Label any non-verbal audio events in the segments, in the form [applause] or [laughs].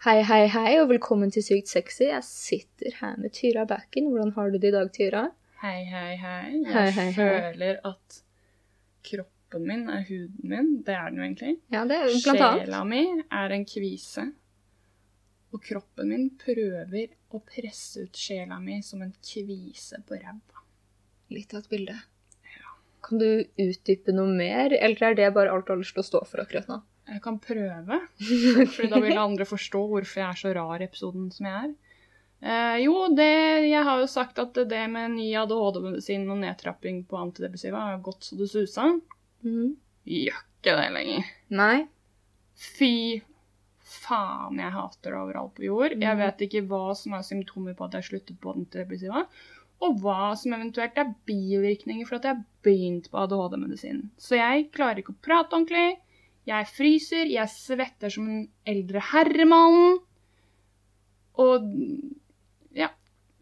Hei, hei, hei, og velkommen til Sykt sexy. Jeg sitter her med Tyra Backen. Hvordan har du det i dag, Tyra? Hei, hei, hei. Jeg Hei, hei, hei. føler at kroppen min er huden min. Det er den jo egentlig. Ja, det er blant annet. Sjela mi er en kvise. Og kroppen min prøver å presse ut sjela mi som en kvise på ræva. Litt av et bilde. Ja. Kan du utdype noe mer, eller er det bare alt du har lyst til å stå for akkurat nå? Jeg kan prøve, [laughs] for da vil andre forstå hvorfor jeg er så rar i episoden som jeg er. Eh, jo, det, jeg har jo sagt at det med ny ADHD-medisin og nedtrapping på antidepressiva har gått så det susa. Mm. Gjør ikke det lenger. Nei. Fy faen, jeg hater det overalt på jord. Jeg Mhm. vet ikke hva som er symptomer på at jeg sluttet på antidepressiva, og hva som eventuelt er bivirkninger for at jeg har begynt på ADHD-medisin. Så jeg klarer ikke å prate ordentlig. Jeg fryser, jeg svetter som en eldre herremann. Og ja,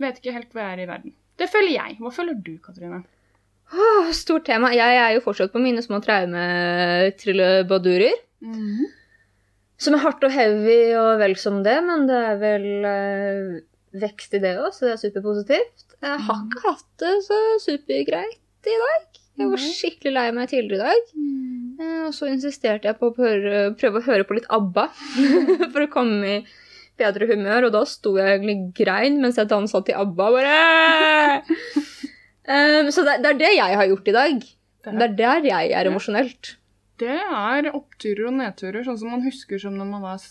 vet ikke helt hvor jeg er i verden. Det føler jeg. Hva føler du, Katrine? Oh, stort tema. Jeg er jo fortsatt på mine små traumetrillebadurer. Som er hardt og heavy og vel som det, men det er vel eh, vekst i det òg, så det er superpositivt. Jeg har ikke hatt det så supergreit i dag. Jeg var skikkelig lei meg tidligere i dag. Eh, Og så insisterte jeg på å prøve å høre på litt ABBA [laughs] for å komme i bedre humør, og da sto jeg egentlig grein mens jeg dansa til ABBA. bare... Um, så det, det er det jeg har gjort i dag. Det er der jeg er emosjonelt. Det er oppturer og nedturer, sånn som man husker som når man var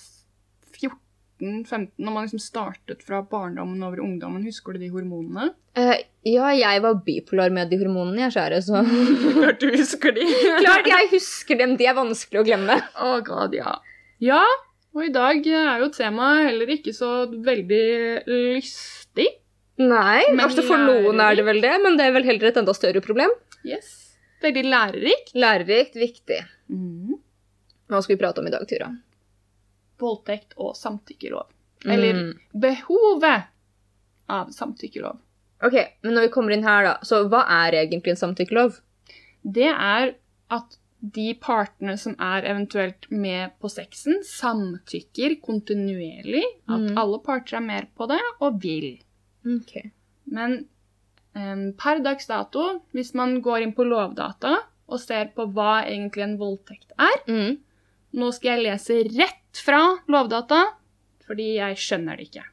14-15, når man liksom startet fra barndommen over ungdommen. Husker du de hormonene? Uh, ja, jeg var bipolar med de hormonene, jeg, kjære, så [laughs] Klart du husker de. [laughs] Klart jeg husker dem, de er vanskelig å glemme. Å god, ja. Ja, og i dag er jo temaet heller ikke så veldig lystig. Nei, Men altså for noen er det vel det, men det er vel heller et enda større problem. Yes. Veldig lærerikt. Lærerikt, viktig. Mm. Hva skal vi prate om i dag, Tyra? Voldtekt og samtykkelov. Eller Mm. behovet av samtykkelov. Ok, men når vi kommer inn her, da, så hva er egentlig en samtykkelov? det er at de partene som er eventuelt med på sexen, samtykker kontinuerlig. At mm. alle parter er med på det og vil. Ok. Men um, per dags dato, hvis man går inn på Lovdata og ser på hva egentlig en voldtekt er Mm. Nå skal jeg lese rett fra Lovdata, fordi jeg skjønner det ikke.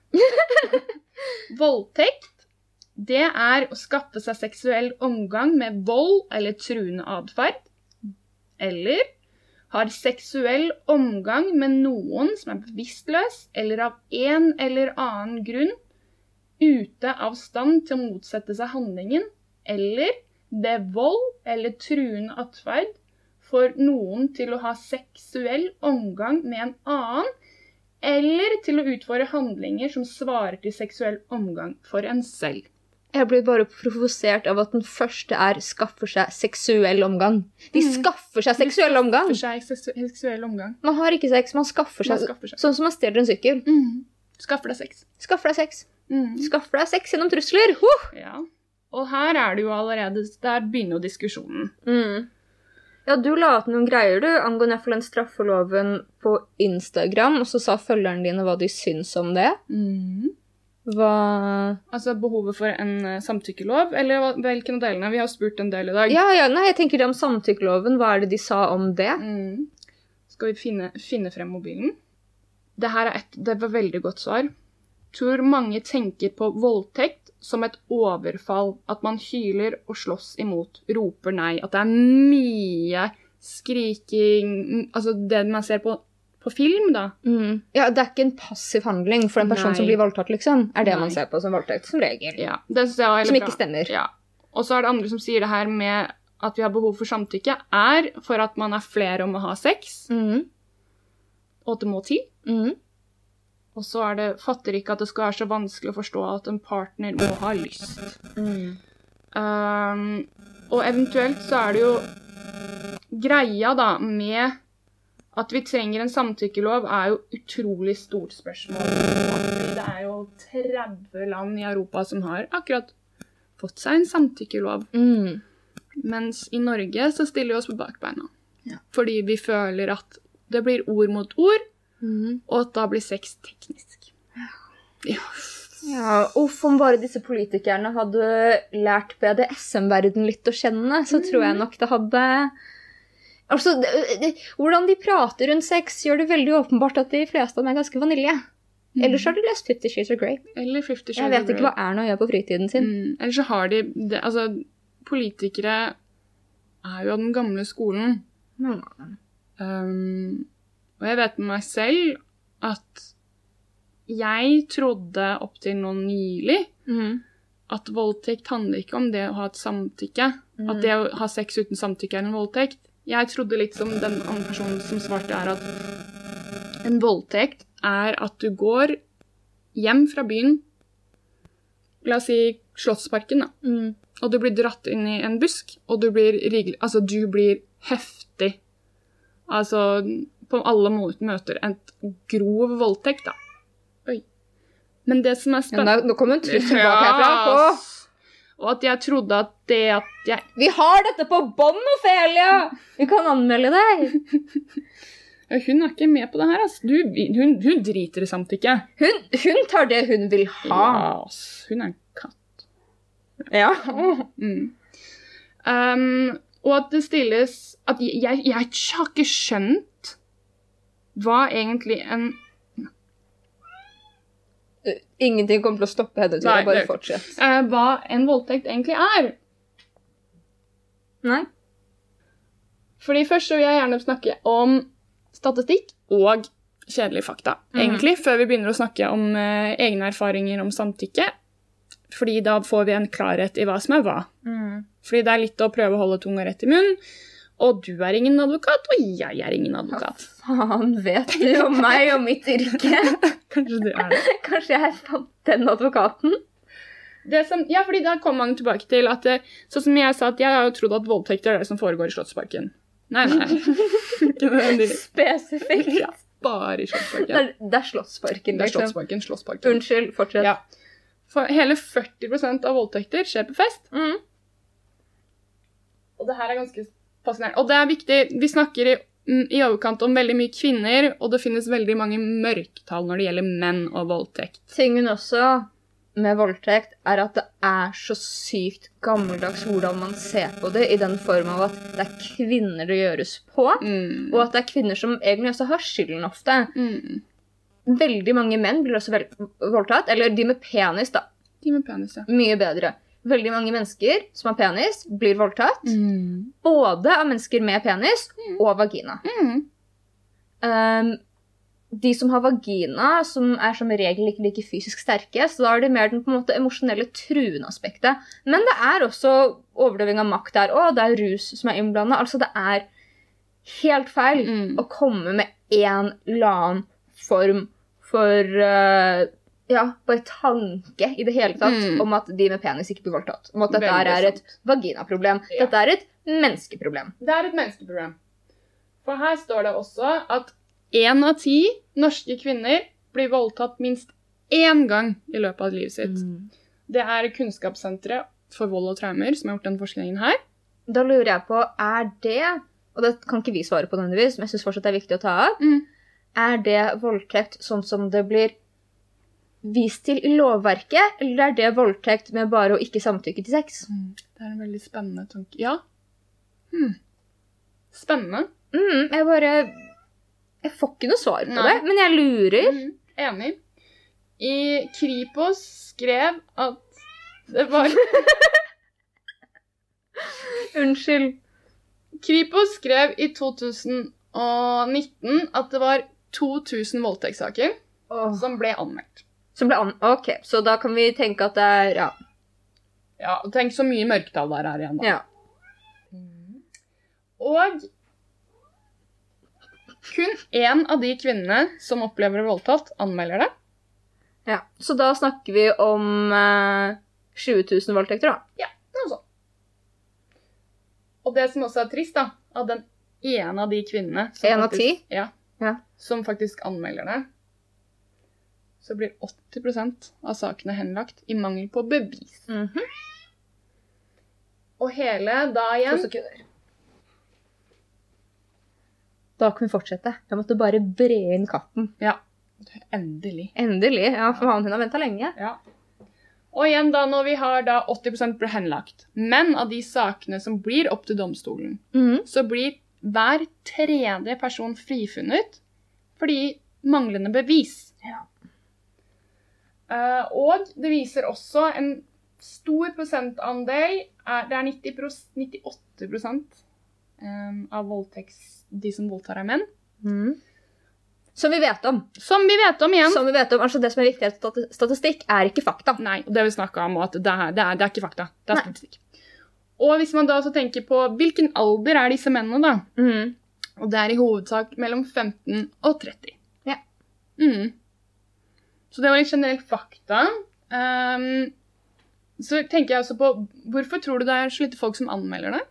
[laughs] Voldtekt, det er å skaffe seg seksuell omgang med vold eller truende atferd. Eller har seksuell omgang med noen som er bevisstløs eller av en eller annen grunn ute av stand til å motsette seg handlingen, eller ved vold eller truende atferd for noen til å ha seksuell omgang med en annen, eller til å utføre handlinger som svarer til seksuell omgang for en selv. Jeg blir bare provosert av at den første er 'skaffer seg seksuell omgang'. De mm. skaffer seg seksuell omgang! De skaffer seg seksuell omgang. Man har ikke sex, man skaffer Man seg skaffer seg. Sånn som man stjeler en sykkel. Mm. Skaffer deg sex. Skaffer deg sex. Mm. Skaffer deg sex gjennom trusler! Huh! Ja. Og her er det jo allerede Der begynner jo diskusjonen. Mm. Ja, du la ut noen greier du, angående iallfall den straffeloven på Instagram, og så sa følgerne dine hva de syns om det. Hva Altså behovet for en eh, samtykkelov, eller hvilken av delene? Vi har spurt en del i dag. Ja, ja, nei, jeg tenker det om samtykkeloven. Hva er det de sa om det? Mm. Skal vi finne, finne frem mobilen? Det her er et, det var veldig godt svar. Tror mange tenker på voldtekt som et overfall. At man hyler og slåss imot, roper nei. At det er mye skriking Altså det man ser på, på film, da. Mm. Ja, det er ikke en passiv handling for en person Nei. som blir voldtatt, liksom. Er det Nei. man ser på som voldtekt, som regel. Ja, Som ikke stemmer. Ja. Og så er det andre som sier det her med at vi har behov for samtykke, er for at man er flere om å ha sex, Mm. og at det må til. Mm. Og så er det, fatter ikke at det skal være så vanskelig å forstå at en partner må ha lyst. Mm. Um, og eventuelt så er det jo greia da med at vi trenger en samtykkelov, er jo utrolig stort spørsmål. Det er jo 30 land i Europa som har akkurat fått seg en samtykkelov. Mm. Mens i Norge så stiller vi oss på bakbeina. Ja. Fordi vi føler at det blir ord mot ord, Mhm. og at da blir sex teknisk. Ja. Ja, Uff, om bare disse politikerne hadde lært BDSM-verden litt å kjenne, så tror jeg nok det hadde Altså, det, det, Hvordan de prater rundt sex, gjør det veldig åpenbart at de fleste av dem er ganske vanilje. Ellers har de lest Fifty Shades of Grey. Eller Fifty Jeg vet ikke hva Erna gjør på fritiden sin. Mm. Eller så har de det, Altså, politikere er jo av den gamle skolen. Mm. Um, og jeg vet med meg selv at jeg trodde opptil nå nylig mm. at voldtekt handler ikke om det å ha et samtykke. Mm. At det å ha sex uten samtykke er en voldtekt. Jeg trodde litt som den andre personen som svarte, er at en voldtekt er at du går hjem fra byen, la oss si Slottsparken, da, Mm. og du blir dratt inn i en busk, og du blir rigelig Altså, du blir heftig. Altså, på alle møter en grov voldtekt, da. Oi. Men det som er spennende nå, nå kommer en trussel bak herfra. Å, Og at jeg trodde at det at jeg vi har dette på bånd, Ofelia! Vi kan anmelde deg. [laughs] Ja, Hun er ikke med på det her, altså. Du, hun, hun driter i samtykke. Hun, hun tar det hun vil ha. Ja. Hun er en katt. Ja. [laughs] Mm. Um, og at det stilles At jeg, jeg, jeg har ikke skjønt hva egentlig en Ingenting kommer til å stoppe henne, tror Nei, jeg. Bare fortsett. Uh, Hva en voldtekt egentlig er. Nei? Fordi først så vil jeg gjerne snakke om statistikk og kjedelige fakta. Mhm. Egentlig, før vi begynner å snakke om uh, egne erfaringer om samtykke. Fordi da får vi en klarhet i hva som er hva. Mm. Fordi det er litt å prøve å holde tunga rett i munnen. Og du er ingen advokat, og jeg er ingen advokat. Faen, vet du om meg og mitt yrke? [laughs] Kanskje du er det. Kanskje jeg fant den advokaten? det som, ja, fordi da kommer man tilbake til at det, Sånn som jeg sa, at jeg har jo trodd at voldtekter er det som foregår i Slottsparken. Nei, nei. [laughs] Spesifikt. Ja, bare i Det Slottsparken. er, det er Slottsparken, Det er liksom. Slottsparken, Slottsparken. Unnskyld, fortsett. Ja. For hele 40% av voldtekter skjer på fest. Mm. Og det her er ganske fascinerende. Og det er viktig, vi snakker i, mm, i overkant om veldig mye kvinner, og det finnes veldig mange mørketall når det gjelder menn og voldtekt. Tingen også med voldtekt er at det er så sykt gammeldags hvordan man ser på det, i den form av at det er kvinner det gjøres på, Mm. og at det er kvinner som egentlig også har skylden ofte. Mm. Veldig mange menn blir også voldtatt, eller de med penis, da. De med penis, ja. Mye bedre. Veldig mange mennesker som har penis, blir voldtatt. Mm. Både av mennesker med penis Mm. og vagina. Mm. Um, de som har vagina, som er som regel ikke like fysisk sterke, så da er det mer den på en måte emosjonelle truende aspektet. Men det er også overdøving av makt der, òg. det er rus som er innblanda. Altså, det er helt feil Mm. å komme med en eller annen form for uh, ja, bare tanke i det hele tatt Mm. om at de med penis ikke blir voldtatt. Om at dette Veldig er et vaginaproblem. Ja. Dette er et menneskeproblem. Det er et menneskeproblem. For her står det også at én av ti norske kvinner blir voldtatt minst én gang i løpet av livet sitt. Mm. Det er Kunnskapssenteret for vold og traumer som har gjort den forskningen her. Da lurer jeg på, er det Og det kan ikke vi svare på nødvendigvis, men jeg syns fortsatt det er viktig å ta av. Mm. Er det voldtekt sånn som det blir vist til i lovverket, eller er det voldtekt med bare å ikke samtykke til sex? Det er en veldig spennende tanke. Ja. Hmm. Spennende. Mm, jeg bare Jeg får ikke noe svar på Nei. det, men jeg lurer. Mm. Enig. I Kripos skrev at det var [laughs] Unnskyld. Kripos skrev i 2019 at det var 2000 voldtektssaker oh. som ble anmeldt. Som ble an... Ok, så da kan vi tenke at det er Ja. Ja, og Tenk så mye mørketall der er igjen, da. ja. Og kun én av de kvinnene som opplever voldtatt, anmelder det. ja. Så da snakker vi om eh, 20 000 voldtekter, da. Ja, Noe sånt. Og det som også er trist, da, at den ene av de kvinnene som En av faktisk- Ja, Ja. som faktisk anmelder det, så blir 80% av sakene henlagt i mangel på bevis. Mhm. Og hele da To igjen sekunder. Da kan vi fortsette. Jeg måtte bare bre inn katten. Ja. Endelig. Endelig. Ja, for han hun har venta lenge. Ja. Og igjen da, når vi har da 80% ble henlagt. Men av de sakene som blir opp til domstolen, Mhm. så blir hver tredje person frifunnet fordi manglende bevis. Eh, og det viser også en stor prosentandel er, Det er 90 pros, 98 eh, av voldtekts, de som voldtar, er menn. Mm. Som vi vet om. Som vi vet om igjen. Som vi vet om, altså Det som er viktig, at statistikk er ikke fakta. Nei, og det vi snakka om, at det er, det, er, det er ikke fakta. Det er Nei. statistikk. Og hvis man da også tenker på hvilken alder er disse mennene, da? Mm. Og det er i hovedsak mellom 15 og 30. Ja. Mm. Så det var litt generelt fakta. Um, så tenker jeg også på Hvorfor tror du det er så lite folk som anmelder det?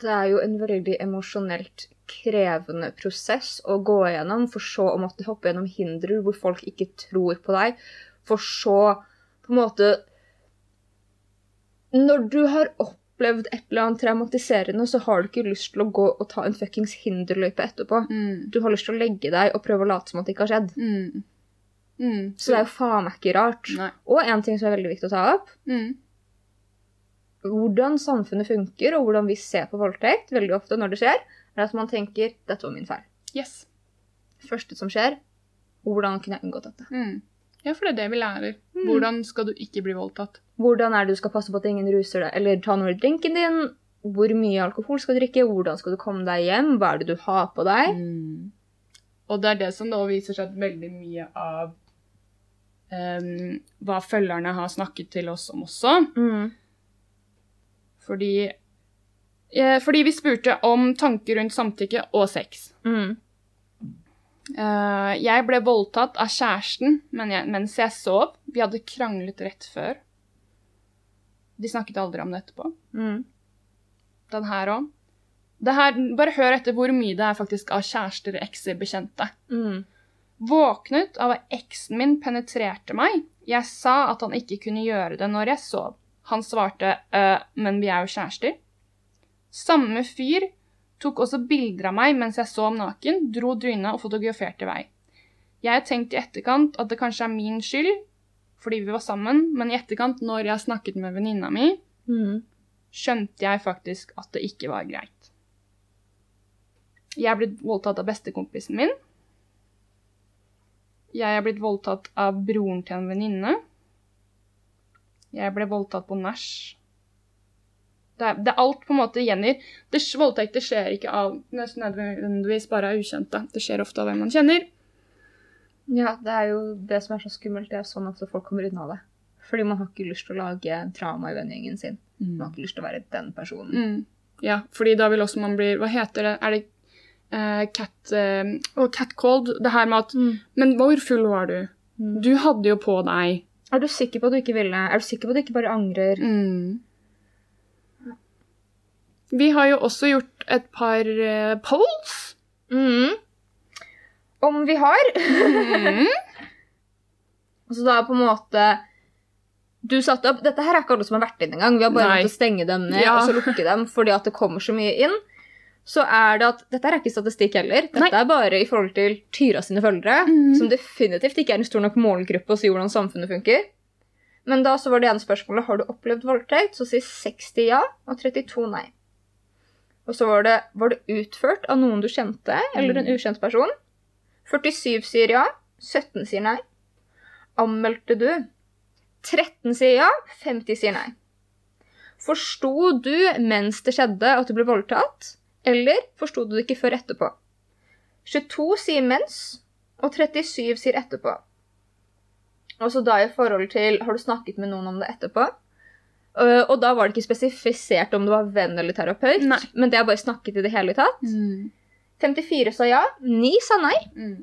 Det er jo en veldig emosjonelt krevende prosess å gå gjennom, for så å måtte hoppe gjennom hindre hvor folk ikke tror på deg, for så på en måte Når du har opplevd et eller annet traumatiserende, så har du ikke lyst til å gå og ta en fuckings hinderløype etterpå. Mm. Du har lyst til å legge deg og prøve å late som at det ikke har skjedd. Mm. Mm. Så det er jo faen meg ikke rart. Nei. Og en ting som er veldig viktig å ta opp, Mm. hvordan samfunnet funker, og hvordan vi ser på voldtekt, veldig ofte når det skjer, er at man tenker 'dette var min feil'. Yes. Første som skjer, hvordan kunne jeg unngått dette? Mm. Ja, for det er det vi lærer. Mm. Hvordan skal du ikke bli voldtatt? Hvordan er det du skal passe på at ingen ruser deg, eller ta noe i drinken din? Hvor mye alkohol skal du drikke? Hvordan skal du komme deg hjem? Hva er det du har på deg? Mm. Og det er det som nå viser seg at veldig mye av um, hva følgerne har snakket til oss om også. Mm. Fordi, fordi vi spurte om tanker rundt samtykke og sex. Mm. Eh, jeg ble voldtatt av kjæresten men jeg, mens jeg sov. Vi hadde kranglet rett før. De snakket aldri om det etterpå. Mm. Den her òg. Bare hør etter hvor mye det er faktisk av kjærester, ekser, bekjente. Mm. Våknet av at eksen min penetrerte meg. Jeg sa at han ikke kunne gjøre det når jeg sov. Han svarte «Øh, men vi er jo kjærester. Samme fyr tok også bilder av meg mens jeg sov naken, dro dyna og fotograferte vei. Jeg har tenkt i etterkant at det kanskje er min skyld, fordi vi var sammen, men i etterkant, når jeg snakket med venninna mi, Mm. skjønte jeg faktisk at det ikke var greit. Jeg er blitt voldtatt av bestekompisen min. Jeg er blitt voldtatt av broren til en venninne. Jeg ble voldtatt på nach. Det er, det er alt på en måte gjengir. Det, voldtekter skjer ikke av nesten nødvendigvis bare av ukjente. Det skjer ofte av hvem man kjenner. Ja, det er jo det som er så skummelt. Det er sånn at folk kommer unna det. Fordi man har ikke lyst til å lage drama i vennegjengen sin. Man har ikke lyst til å være den personen. Mm. Ja, fordi da vil også man bli Hva heter det? Er det uh, cat uh, Catcalled? Det her med at Mm. Men hvor full var du? Mm. Du hadde jo på deg Er du sikker på at du ikke ville? Er du sikker på at du ikke bare angrer? mm. Vi har jo også gjort et par uh, polls. Mm. Om vi har. Mm. [laughs] Så da på en måte Du satte opp Dette her er ikke alle som har vært inn engang. Vi har bare måttet stenge dem ned Ja. og så lukke dem fordi at det kommer så mye inn. Så er det at Dette er ikke statistikk heller. Dette Nei. er bare i forhold til Tyra sine følgere, mm. som definitivt ikke er en stor nok målgruppe å si hvordan samfunnet funker. Men da så var det ene spørsmålet har du opplevd voldtekt. Så sier 60 ja og 32 nei. Og så var det var det utført av noen du kjente, eller en Mm. ukjent person. 47 sier ja, 17 sier nei. Anmeldte du? 13 sier ja, 50 sier nei. Forsto du mens det skjedde at du ble voldtatt, eller forsto du det ikke før etterpå? 22 sier mens, og 37 sier etterpå. Og så da i forhold til Har du snakket med noen om det etterpå? Øh, og da var det ikke spesifisert om det var venn eller terapeut, Nei. men det er bare snakket i det hele tatt. Mm. 54 sa ja, 9 sa nei. Mm.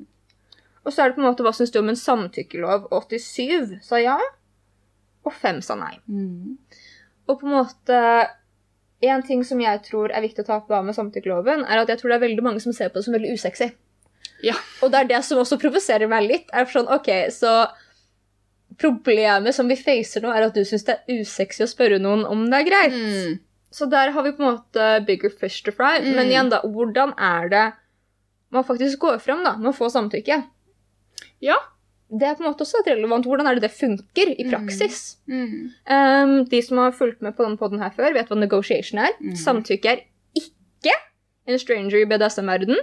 Og så er det på en måte hva syns du om en samtykkelov? 87 sa ja, og 5 sa nei. Mm. Og på en måte En ting som jeg tror er viktig å ta opp da med samtykkeloven, er at jeg tror det er veldig mange som ser på det som veldig usexy. Ja. Og det er det som også provoserer meg litt. er sånn, ok, så Problemet som vi facer nå, er at du syns det er usexy å spørre noen om det er greit. Mm. Så der har vi på en måte bigger fish to fry. Mm. Men igjen, da, hvordan er det man faktisk går fram da, med å få samtykke? Ja. Det er på en måte også relevant. Hvordan er det det funker i praksis? Mm. Um, de som har fulgt med på denne podden her før, vet hva negotiation er. Mhm. Samtykke er ikke en stranger i BDSM-verden.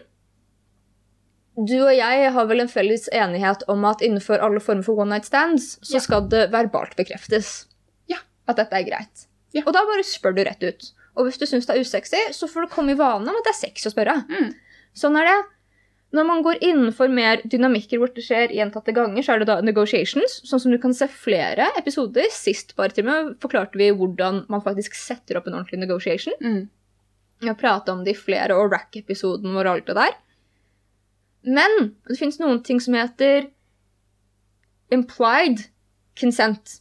Du og jeg har vel en felles enighet om at innenfor alle former for one night stands, så Ja. skal det verbalt bekreftes Ja. at dette er greit. Ja. Og da bare spør du rett ut. Og hvis du syns det er usexy, så får du komme i vane om at det er sex å spørre. Mm. Sånn er det. Når man går innenfor mer dynamikker hvor det skjer gjentatte ganger, så er det da negotiations, sånn som du kan se flere episoder. Sist bare til med forklarte vi hvordan man faktisk setter opp en ordentlig negotiation. Mm. Vi har prata om det i flere, og rack-episoden vår og alt det der. Men det fins noen ting som heter implied consent.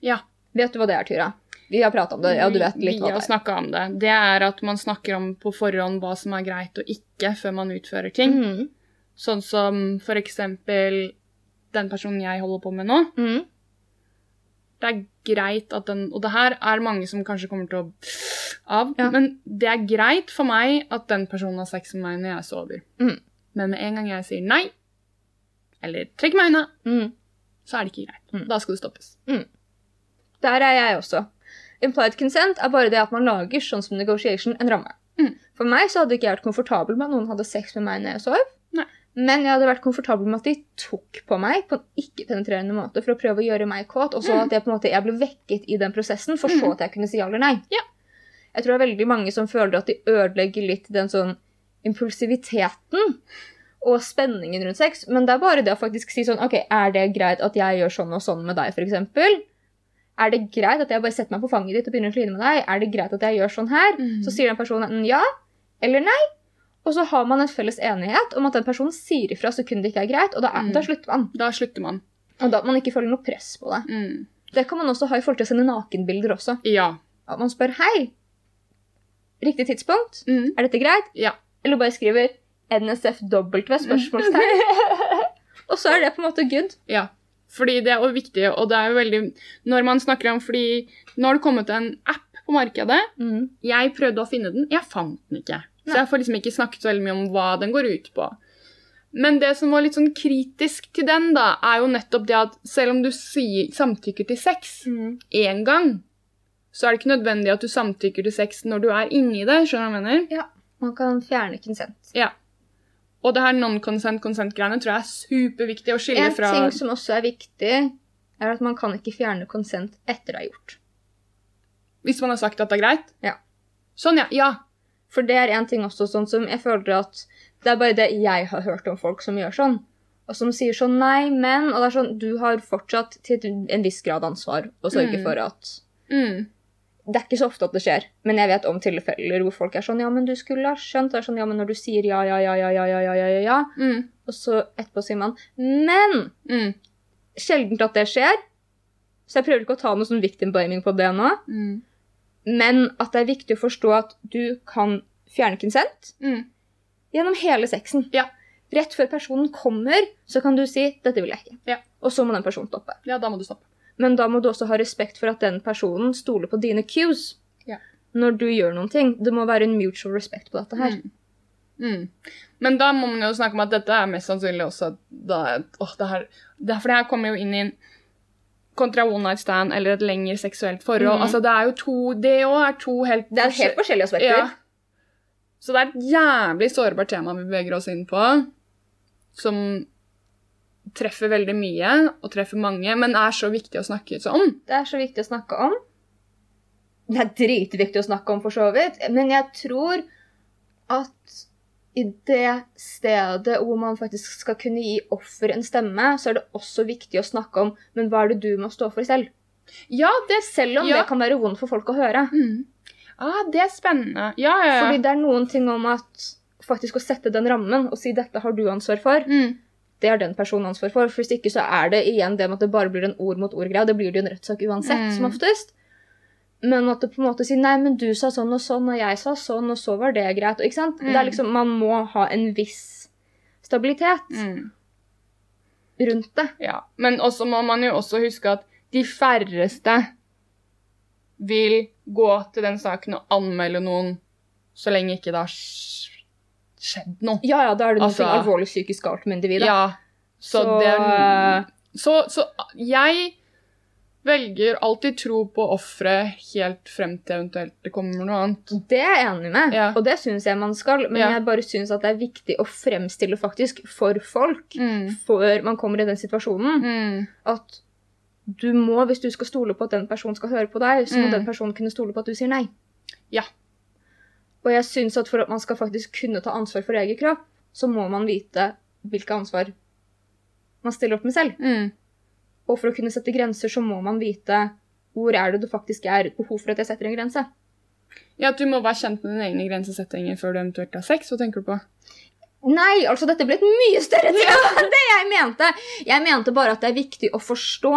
Ja. Vet du hva det er, Tyra? Vi har prata om det. Ja, du vet litt Vi har det snakka om det. Det er at man snakker om på forhånd hva som er greit og ikke før man utfører ting. Mm. Sånn som for eksempel den personen jeg holder på med nå. Mm. Det er greit at den Og det her er mange som kanskje kommer til å av, Ja. men det er greit for meg at den personen har sex med meg når jeg sover. Mhm. Men med en gang jeg sier nei, eller trekker meg unna, mm. så er det ikke greit. Mm. Da skal det stoppes. Der er jeg også. Implied consent er bare det at man lager sånn som negotiation en ramme. Mm. For meg så hadde ikke jeg vært komfortabel med at noen hadde sex med meg når jeg sov. Nei. Men jeg hadde vært komfortabel med at de tok på meg på en ikke-penetrerende måte for å prøve å gjøre meg kåt, og så Mm. at jeg måte jeg ble vekket i den prosessen, for så Mm. at jeg kunne si ja eller nei. Ja. Jeg tror det er veldig mange som føler at de ødelegger litt den sånn impulsiviteten og spenningen rundt sex, men det er bare det å faktisk si sånn OK, er det greit at jeg gjør sånn og sånn med deg, f.eks.? Er det greit at jeg bare setter meg på fanget ditt og begynner å kline med deg? Er det greit at jeg gjør sånn her? Mm. Så sier den personen enten ja eller nei. Og så har man en felles enighet om at den personen sier ifra sekund det ikke er greit, og da, er, Mm. da slutter man. Da slutter man. Og da at man ikke føler noe press på det. Mm. Det kan man også ha i forhold til å sende nakenbilder også. Ja. At man spør hei, riktig tidspunkt, Mm. er dette greit? Ja. Eller bare skriver NSFW spørsmålstegn. [laughs] og så er det på en måte good. Ja, fordi det er jo viktig, og det er jo veldig Når man snakker om Fordi nå har det kommet en app på markedet. Mm. Jeg prøvde å finne den, jeg fant den ikke. Så Nei. jeg får liksom ikke snakket så veldig mye om hva den går ut på. Men det som var litt sånn kritisk til den, da, er jo nettopp det at selv om du sier samtykker til sex Mm. én gang, så er det ikke nødvendig at du samtykker til sex når du er inni det. skjønner du hva jeg mener? Man kan fjerne konsent. Ja. Og det her non-consent-consent-greiene tror jeg er superviktig å skille En fra ting som også er viktig, er at man kan ikke fjerne konsent etter det er gjort. Hvis man har sagt at det er greit? Ja. Sånn, ja. Ja. For det er en ting også sånn som jeg føler at det er bare det jeg har hørt om folk som gjør sånn. Og som sier sånn nei, men Og det er sånn du har fortsatt til en viss grad ansvar å sørge Mm. for at Mm. Det er ikke så ofte at det skjer, men jeg vet om tilfeller hvor folk er sånn Ja, men du skulle ha skjønt. Det er sånn Ja, men når du sier ja, ja, ja, ja, ja, ja, ja, ja, ja, ja Mm. Og så etterpå sier man Men! Mm. Sjelden at det skjer. Så jeg prøver ikke å ta noe sånn victim blaming på det nå. Mm. Men at det er viktig å forstå at du kan fjerne konsent Mm. gjennom hele sexen. Ja. Rett før personen kommer, så kan du si 'dette vil jeg ikke'. Ja. Og så må den personen stoppe. Ja, da må du stoppe. Men da må du også ha respekt for at den personen stoler på dine cues Ja. når du gjør noen ting. Det må være en mutual respect på dette her. Mm. Mm. Men da må man jo snakke om at dette er mest sannsynlig også da, åh, det her, det, For det her kommer jo inn i en kontra one night stand eller et lengre seksuelt forhold. Mm. Altså, det er jo to Det òg er to helt Det er helt forskjellige aspekter. Ja. Så det er et jævlig sårbart tema vi beveger oss inn på, som treffer veldig mye og treffer mange, men er så viktig å snakke om. Det er så viktig å snakke om. Det er dritviktig å snakke om, for så vidt. Men jeg tror at i det stedet hvor man faktisk skal kunne gi offer en stemme, så er det også viktig å snakke om men hva er det du må stå for selv. Ja, det Selv om Ja. det kan være vondt for folk å høre. mm. ah, Det er spennende. Ja, ja. Fordi det er noen ting om at faktisk å sette den rammen og si 'dette har du ansvar for', mm. Det er den personen ansvar for. For hvis ikke så er det igjen det med at det bare blir en ord mot ord-greie. Det blir det jo en rettssak uansett, Mm. som oftest. Men at det på en måte sier 'nei, men du sa sånn og sånn, og jeg sa sånn, og så var det greit'. Ikke sant? Mm. Det er liksom, Man må ha en viss stabilitet Mm. rundt det. Ja, men også må man jo også huske at de færreste vil gå til den saken og anmelde noen så lenge ikke det har skjedd noe. Ja, ja, da er det noe Altså- alvorlig psykisk galt med individet. Ja, så, Så- det så, så jeg velger alltid tro på offeret helt frem til eventuelt det kommer noe annet. Det er jeg enig med, Ja. og det syns jeg man skal. Men Ja. jeg bare syns at det er viktig å fremstille faktisk for folk Mm. før man kommer i den situasjonen. Mm. At du må, hvis du skal stole på at den personen skal høre på deg, så må Mm. den personen kunne stole på at du sier nei. Ja. Og jeg syns at for at man skal faktisk kunne ta ansvar for egen kropp, så må man vite hvilke ansvar man stiller opp med selv. Mm. Og for å kunne sette grenser, så må man vite hvor er det det faktisk er behov for at jeg setter en grense. Ja, at du må være kjent med dine egne grensesettinger før du eventuelt har sex. Hva tenker du på? Nei, altså dette ble et mye større tema enn det jeg mente. Jeg mente bare at det er viktig å forstå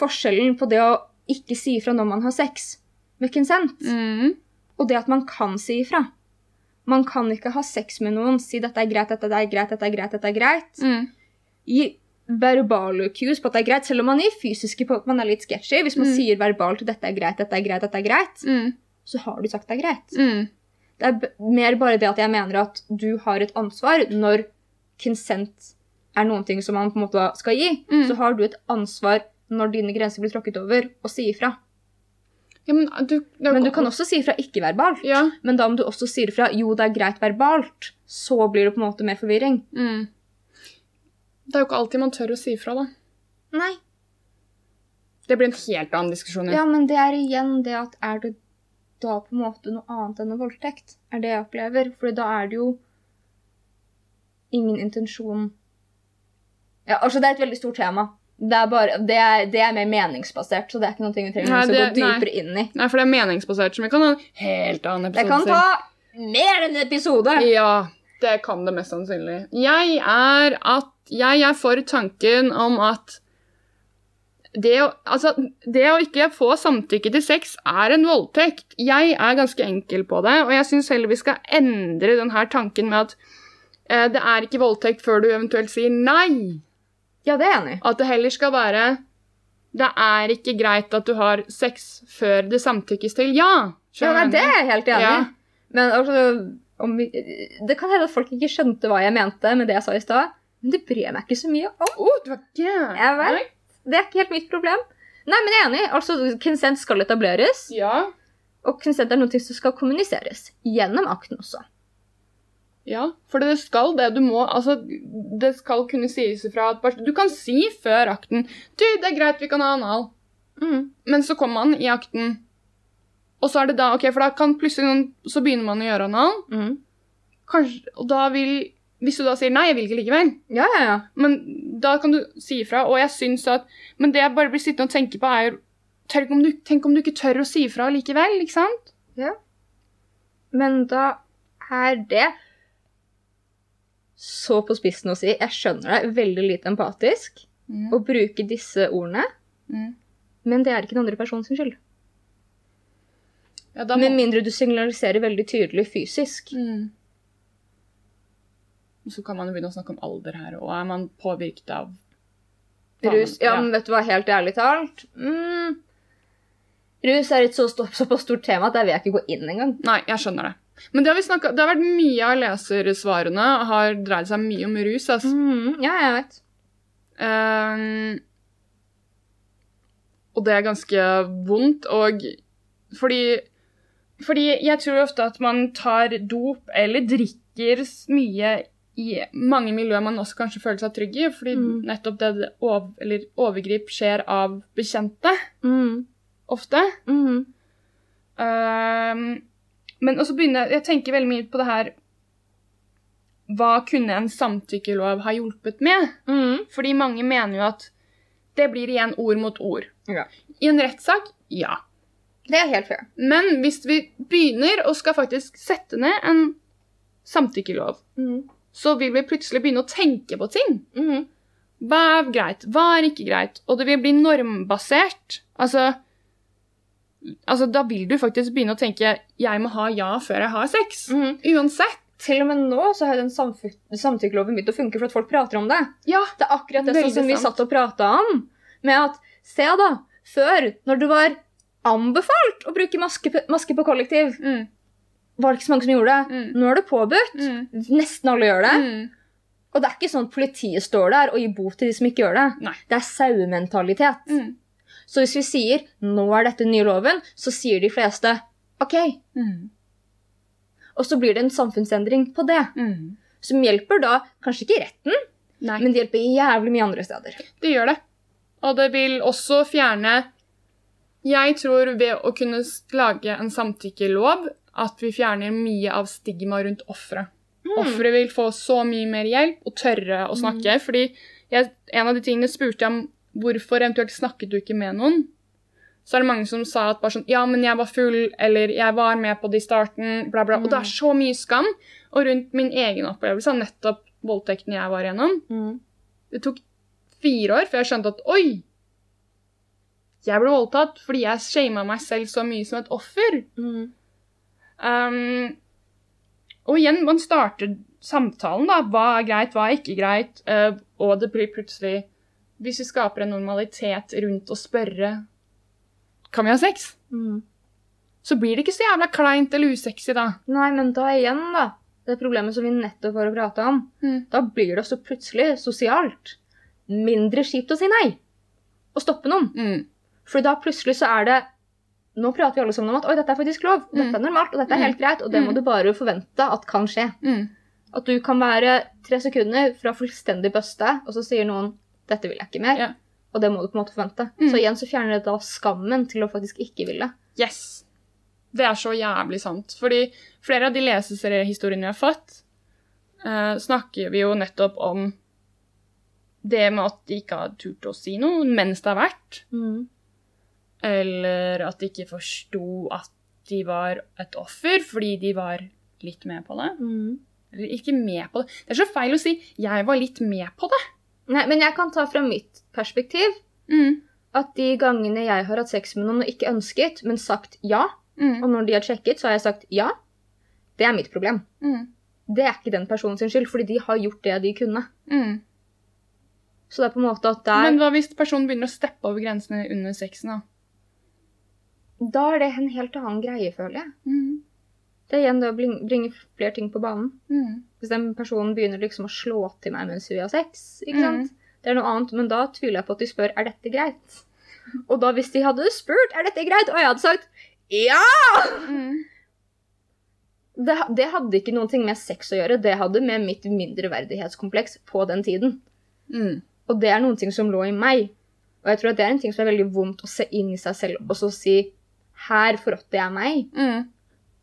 forskjellen på det å ikke si ifra når man har sex med consent, Mm. Og det at man kan si ifra. Man kan ikke ha sex med noen, si dette er greit, dette er greit, dette er greit, dette er greit. Mm. Gi verbale cues på at det er greit, selv om man gir fysiske på at man er litt sketchy. Hvis man Mm. sier verbalt dette er greit, dette er greit, dette er greit, Mm. så har du sagt det er greit. Mm. Det er mer bare det at jeg mener at du har et ansvar når consent er noen ting som man på en måte skal gi. Mm. Så har du et ansvar når dine grenser blir tråkket over, å si ifra. Ja, men du, det Men du kan også si ifra ikke-verbalt. Ja. Men da om du også sier ifra jo, det er greit verbalt. Så blir det på en måte mer forvirring. Mm. Det er jo ikke alltid man tør å si ifra, da. Nei. Det blir en helt annen diskusjon. Ja, men det er igjen det at er det da på en måte noe annet enn en voldtekt? Er det jeg opplever. For da er det jo ingen intensjon Ja, altså, det er et veldig stort tema. Det er, bare, det, er, det er mer meningsbasert, så det er ikke noe vi trenger Nei, å gå dypere nei. inn i. Nei, for det er meningsbasert, så vi kan ha en helt annen episode. Det kan ta mer enn en episode. Ja, det kan det mest sannsynlig. Jeg er at Jeg er for tanken om at det å, altså, det å ikke få samtykke til sex er en voldtekt. Jeg er ganske enkel på det, og jeg syns heller vi skal endre denne tanken med at eh, det er ikke voldtekt før du eventuelt sier nei. Ja, det er jeg enig i. At det heller skal være Det er ikke greit at du har sex før det samtykkes til ja. Ja, nei, det er jeg helt enig i. Ja. Men altså om Det kan hende at folk ikke skjønte hva jeg mente med det jeg sa i stad. Men det bryr jeg meg ikke så mye om. Oh, du var gæren. Jeg vet. Det er ikke helt mitt problem. Nei, men jeg er enig. Altså, Konsent skal etableres, Ja. og konsent er noe som skal kommuniseres. Gjennom akten også. Ja, for det skal det. Du må, altså, det skal kunne sies ifra at Du kan si før akten Du, det er greit, vi kan ha anal. Mm. Men så kommer man i akten, og så er det da Ok, for da kan plutselig noen Så begynner man å gjøre anal, Mm. kanskje, og da vil Hvis du da sier nei, jeg vil ikke likevel, Ja, ja, ja. men da kan du si ifra, og jeg syns at Men det jeg bare blir sittende og tenke på, er Tenk om, du, tenk om du ikke tør å si ifra likevel, ikke sant? Men da er det så på spissen å si Jeg skjønner deg veldig lite empatisk å bruke disse ordene, Mm. men det er ikke den andre personens skyld. Ja, må, Med mindre du signaliserer veldig tydelig fysisk. Mm. Så kan man jo begynne å snakke om alder her, og er man påvirket av Rus Ja, Ja. men vet du hva, helt ærlig talt mm, Rus er et så stort, såpass stort tema at der vil jeg ikke gå inn engang. Nei, jeg skjønner det. Men det har, vi snakket, det har vært mye av lesersvarene har dreid seg mye om rus. Altså. Mm, ja, jeg vet. Um, og det er ganske vondt, og fordi Fordi jeg tror ofte at man tar dop eller drikker mye i mange miljøer man også kanskje føler seg trygg i, fordi Mm. nettopp det, over, eller overgrip skjer av bekjente, Mm, ofte. mm, Ehm, men også begynner jeg tenker veldig mye på det her Hva kunne en samtykkelov ha hjulpet med? mm. Fordi mange mener jo at det blir igjen ord mot ord. Ja. I en rettssak ja. Det er helt fair. Men hvis vi begynner og skal faktisk sette ned en samtykkelov, Mm, så vil vi plutselig begynne å tenke på ting. mm, Hva er greit? Hva er ikke greit? Og det vil bli normbasert. Altså, altså Da vil du faktisk begynne å tenke 'jeg må ha ja før jeg har sex'. mm. Uansett. Til og med nå så har den samtykkeloven begynt å funke for at folk prater om det. Ja. Det er akkurat det sånn som vi satt og prata om. Med at Se, da. Før, når du var anbefalt å bruke maske, på- maske på kollektiv. Mm. Var det ikke så mange som gjorde det? Mm. Nå er det påbudt. Mm. Nesten alle gjør det. Mm. Og det er ikke sånn at politiet står der og gir bot til de som ikke gjør det. Nei. Det er sauementalitet. Mm. Så hvis vi sier 'nå er dette den nye loven', så sier de fleste 'ok'. Mm. Og så blir det en samfunnsendring på det. Mm. Som hjelper da kanskje ikke retten, Nei. men det hjelper jævlig mye andre steder. Det gjør det. Og det vil også fjerne Jeg tror ved å kunne lage en samtykkelov at vi fjerner mye av stigma rundt offeret. Mm. Offeret vil få så mye mer hjelp og tørre å snakke. Fordi jeg, en av de tingene spurte jeg om hvorfor eventuelt snakket du ikke med noen. Så er det mange som sa at bare sånn Ja, men jeg var full, eller jeg var med på det i starten, bla, bla. Og det er så mye skam. Og rundt min egen opplevelse av nettopp voldtekten jeg var igjennom, Mm. det tok fire år før jeg skjønte at oi, jeg ble voldtatt fordi jeg shama meg selv så mye som et offer. Mm. Um, og igjen, man starter samtalen, da. Hva er greit, hva er ikke greit? Uh, og det blir plutselig Hvis vi skaper en normalitet rundt å spørre Kan vi ha sex? Mm. Så blir det ikke så jævla kleint eller usexy, da. Nei, men da igjen, da. Det problemet som vi nettopp var å prate om. Mm. Da blir det også plutselig sosialt mindre kjipt å si nei. Og stoppe noen. Mm. For da plutselig så er det Nå prater vi alle sammen om at oi, dette er faktisk lov, Mm. dette er normalt, og dette er helt greit, og det må Mm. du bare forvente at kan skje. Mm. At du kan være tre sekunder fra fullstendig bøste, og så sier noen 'dette vil jeg ikke mer', Ja. og det må du på en måte forvente. Mm. Så igjen så fjerner det da skammen til å faktisk ikke ville. Yes. Det er så jævlig sant. Fordi flere av de leseseriehistoriene vi har fått, uh, snakker vi jo nettopp om det med at de ikke har turt å si noe mens det har vært. Eller at de ikke forsto at de var et offer fordi de var litt med på det. Eller ikke med på det. Det er så feil å si 'jeg var litt med på det'. Nei, men jeg kan ta fra mitt perspektiv Mm. at de gangene jeg har hatt sex med noen og ikke ønsket, men sagt ja, Mm. og når de har sjekket, så har jeg sagt ja, det er mitt problem. Mm. Det er ikke den personen sin skyld, fordi de har gjort det de kunne. Mm. Så det er på en måte at der, Men hva hvis personen begynner å steppe over grensene under sexen? da? da er det en helt annen greie, føler jeg. Mm. Det er igjen det å bringe flere ting på banen. Mm. Hvis den personen begynner liksom å slå til meg mens vi har sex, ikke Mm. sant? Det er noe annet, men da tviler jeg på at de spør er dette greit. Og da hvis de hadde spurt er dette greit, og jeg hadde sagt ja! Mm. Det, det hadde ikke noen ting med sex å gjøre, det hadde med mitt mindreverdighetskompleks på den tiden. Mm. Og det er noen ting som lå i meg. Og jeg tror at det er en ting som er veldig vondt å se inn i seg selv og så si her forrådte jeg meg. Mm.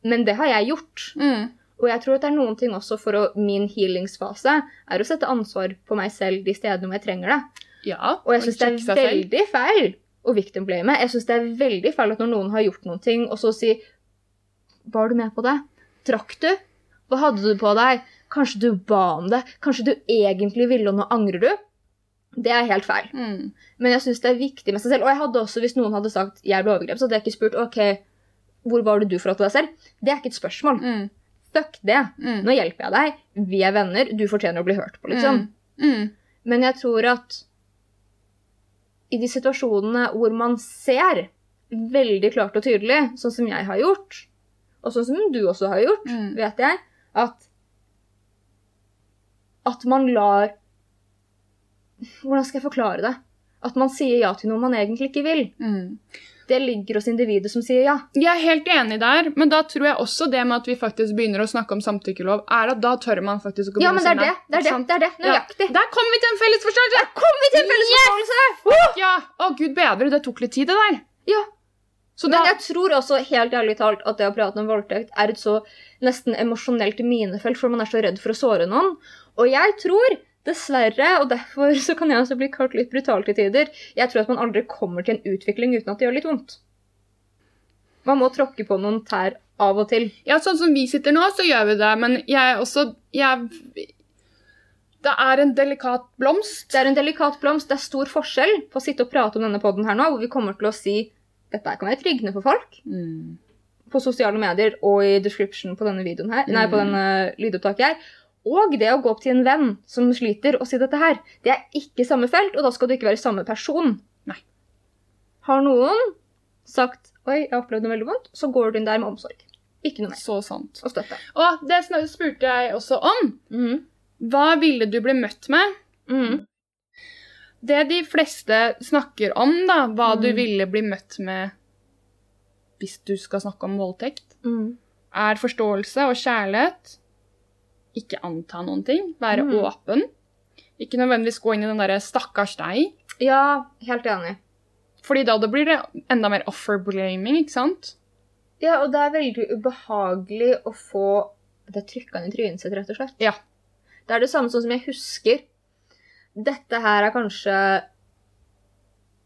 Men det har jeg gjort. Mm. Og jeg tror at det er noen ting også for å, min healingsfase er å sette ansvar på meg selv de stedene hvor jeg trenger det. Ja, Og jeg syns det er veldig feil å victimblame. Jeg syns det er veldig feil at når noen har gjort noen ting, og så si Var du med på det? Trakk du? Hva hadde du på deg? Kanskje du ba om det? Kanskje du egentlig ville, og nå angrer du? Det er helt feil. Mm. Men jeg syns det er viktig med seg selv. Og jeg hadde også, hvis noen hadde sagt jeg ble overgrepet, så hadde jeg ikke spurt ok, hvor var det du forholdt deg selv? Det er ikke et spørsmål. Mm. Fuck det. Mm. Nå hjelper jeg deg. Vi er venner. Du fortjener å bli hørt på, liksom. Mm. Mm. Men jeg tror at i de situasjonene hvor man ser veldig klart og tydelig, sånn som jeg har gjort, og sånn som du også har gjort, Mm. vet jeg, at at man lar Hvordan skal jeg forklare det? At man sier ja til noe man egentlig ikke vil. Mm. Det ligger hos individet som sier ja. Jeg er helt enig der, men da tror jeg også det med at vi faktisk begynner å snakke om samtykkelov, er at da tør man faktisk å Ja, men det er det. begynne å si Det er det. det, er det. Nøyaktig. Ja. Der kom vi til en felles forståelse! Der Kom vi til en felles forståelse! Ja, å gud bedre, det tok litt tid det der. Ja. Så Men da, jeg tror også, helt ærlig talt, at det å prate om voldtekt er et så nesten emosjonelt minefelt, for man er så redd for å såre noen. Og jeg tror, dessverre, og derfor [laughs] så kan jeg også bli kalt litt brutal til tider, jeg tror at man aldri kommer til en utvikling uten at det gjør litt vondt. Man må tråkke på noen tær av og til. ja, sånn som vi sitter nå, så gjør vi det, men jeg er også, jeg, det er en delikat blomst. Det er en delikat blomst. Det er stor forskjell på å sitte og prate om denne podden her nå, hvor vi kommer til å si dette kan være tryggende for folk Mm. på sosiale medier og i description på denne videoen her, nei, på Mm. denne lydopptaket her. Og det å gå opp til en venn som sliter, og si dette her, det er ikke samme felt, og da skal du ikke være samme person. Nei. Har noen sagt 'oi, jeg har opplevd noe veldig vondt', så går du inn der med omsorg. Ikke noe mer. Så sant. Og støtte. Og det spurte jeg også om. Mm. Hva ville du bli møtt med? Mm. Det de fleste snakker om, da, hva du Mm. ville bli møtt med hvis du skal snakke om voldtekt, Mhm. er forståelse og kjærlighet. Ikke anta noen ting. Være Mm. åpen. Ikke nødvendigvis gå inn i den derre 'stakkars deg'. Ja, helt enig. Fordi da det blir det enda mer offer-blaming, ikke sant? Ja, og det er veldig ubehagelig å få det trykkende i trynet sitt, rett og slett. Ja. Det er det samme som jeg husker. Dette her er kanskje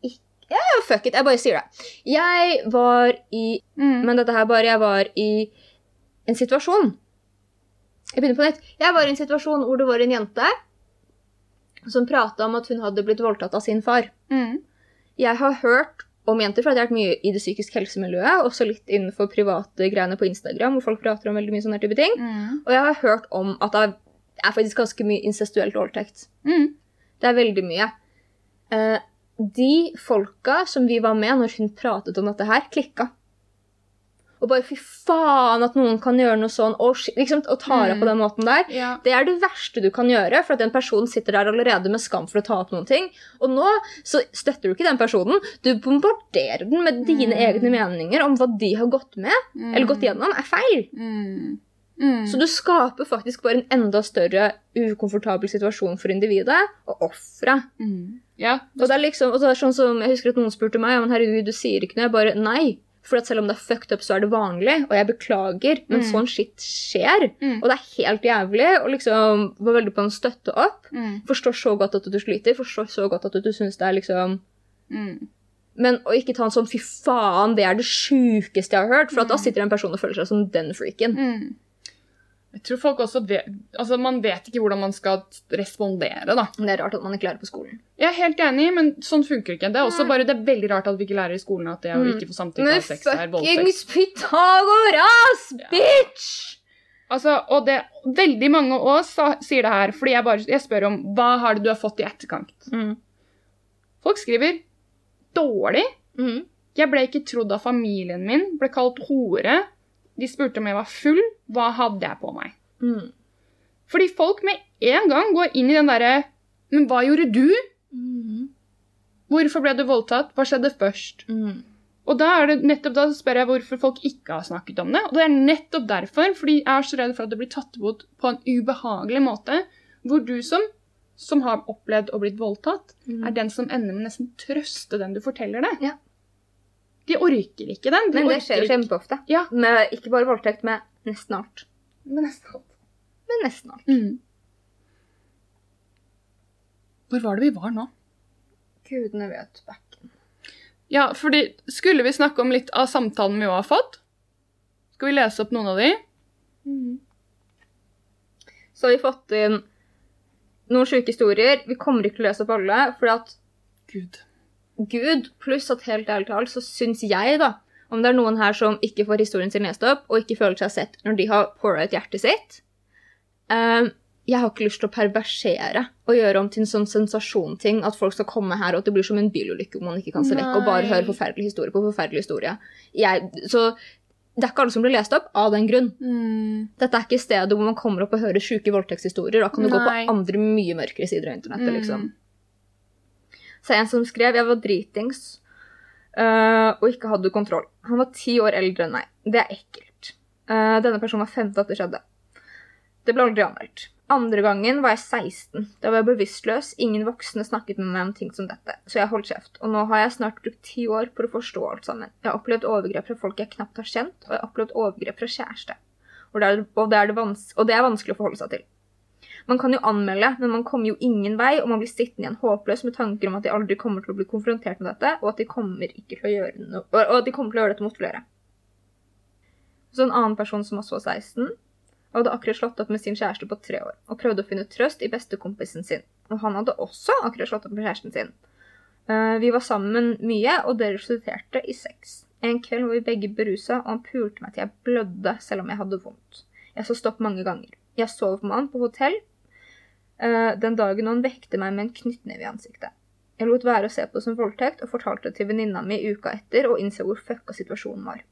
ikke Ja, fuck it, jeg bare sier det. Jeg var i Mm. Men dette her bare Jeg var i en situasjon. Jeg begynner på nytt. Jeg var i en situasjon hvor det var en jente som prata om at hun hadde blitt voldtatt av sin far. Mm. Jeg har hørt om jenter, for jeg har vært mye i det psykiske helsemiljøet, også litt innenfor private greiene på Instagram, hvor folk prater om veldig mye sånne type ting. Mm. Og jeg har hørt om at det er- er faktisk ganske mye incestuelt voldtekt. Mm. Det er veldig mye. Eh, de folka som vi var med når hun pratet om dette her, klikka. Og bare fy faen at noen kan gjøre noe sånn, og, liksom, og ta deg Mm. på den måten der. Ja. Det er det verste du kan gjøre, for at den personen sitter der allerede med skam for å ta opp noen ting. Og nå så støtter du ikke den personen, du bombarderer den med dine Mm. egne meninger om hva de har gått med, Mm. eller gått gjennom, er feil. Mm. Mm. Så du skaper faktisk bare en enda større ukomfortabel situasjon for individet og offeret. mm. Ja. Og det er liksom, og det er sånn som, Jeg husker at noen spurte meg men herregud, du sier ikke noe. Jeg bare nei. For at selv om det er fucked up, så er det vanlig. Og jeg beklager, men Mm. sånn shit skjer. Mm. Og det er helt jævlig. Og liksom var veldig på en støtte opp. Mm. Forstår så godt at du sliter. Forstår så godt at du syns det er liksom Mm. Men å ikke ta en sånn 'fy faen, det er det sjukeste jeg har hørt', for at da Mm. sitter en person og føler seg som den freaken. Mm. Jeg tror folk også vet Altså, man vet ikke hvordan man skal respondere, da. Det er rart at man ikke lærer på skolen. Jeg er helt enig, men sånn funker ikke. Det er også bare, det er veldig rart at vi ikke lærer i skolen at det å Mm. ikke få samtykke Men av sex er voldtekt. fuckings Pythagoras, Ja. bitch! Altså, og det, veldig mange av oss sier det her, fordi jeg bare jeg spør om hva har det du har fått i etterkant. Mm. Folk skriver dårlig. Mm. Jeg ble ikke trodd av familien min, ble kalt hore. De spurte om jeg var full. Hva hadde jeg på meg? Mm. Fordi folk med en gang går inn i den derre Men hva gjorde du? Mm. Hvorfor ble du voldtatt? Hva skjedde først? Mm. Og da er det nettopp da spør jeg hvorfor folk ikke har snakket om det. Og det er nettopp derfor, fordi jeg er så redd for at det blir tatt imot på en ubehagelig måte, hvor du som, som har opplevd å blitt voldtatt, Mm. er den som ender med nesten trøste den du forteller det. Ja. De orker ikke den. De Men det skjer jo kjempeofte. Ja. Med, ikke bare voldtekt, med nesten alt. Men nesten alt. Men nesten alt. Mm. Hvor var det vi var nå? Gudene vet backen. Ja, fordi skulle vi snakke om litt av samtalen vi også har fått? Skal vi lese opp noen av de? Så har vi fått inn noen sjuke historier. Vi kommer ikke til å lese opp alle, for at Gud. Gud, pluss at helt ærlig talt, så syns jeg, da Om det er noen her som ikke får historien sin lest opp, og ikke føler seg sett når de har pora ut hjertet sitt eh, Jeg har ikke lyst til å perversere og gjøre om til en sånn sensasjonting at folk skal komme her, og at det blir som en bilulykke om man ikke kan se vekk og bare høre forferdelig historie på forferdelig historie. Jeg, så det er ikke alle som blir lest opp av den grunn. Mm. Dette er ikke stedet hvor man kommer opp og hører sjuke voldtektshistorier. Da kan du gå på andre mye mørkere sider av internettet. Mm. liksom. Så en som skrev jeg var dritings uh, og ikke hadde kontroll. Han var ti år eldre enn meg. Det er ekkelt. Uh, denne personen var 15 at det skjedde. Det ble aldri anmeldt. Andre gangen var jeg 16. Da var jeg bevisstløs. Ingen voksne snakket med meg om ting som dette. Så jeg holdt kjeft. Og nå har jeg snart brukt ti år på å forstå alt sammen. Jeg har opplevd overgrep fra folk jeg knapt har kjent, og jeg har opplevd overgrep fra kjæreste. Og det, er, og, det det og det er vanskelig å forholde seg til. Man kan jo anmelde, men man kommer jo ingen vei, og man blir sittende igjen håpløs med tanker om at de aldri kommer til å bli konfrontert med dette, og at de kommer til å gjøre noe, og og at de kommer til å gjøre dette mot flere. Så en annen person som også var 16, hadde akkurat slått opp med sin kjæreste på tre år, og prøvde å finne trøst i bestekompisen sin. Og han hadde også akkurat slått opp med kjæresten sin. Eh, vi var sammen mye, og det resulterte i sex. En kveld var vi begge berusa, og han pulte meg til jeg blødde selv om jeg hadde vondt. Jeg så stopp mange ganger. Jeg sov med han på hotell den dagen han vekte meg med en knyttneve i ansiktet. Jeg lot være å se på det som voldtekt og fortalte det til venninna mi uka etter og innså hvor fucka situasjonen var.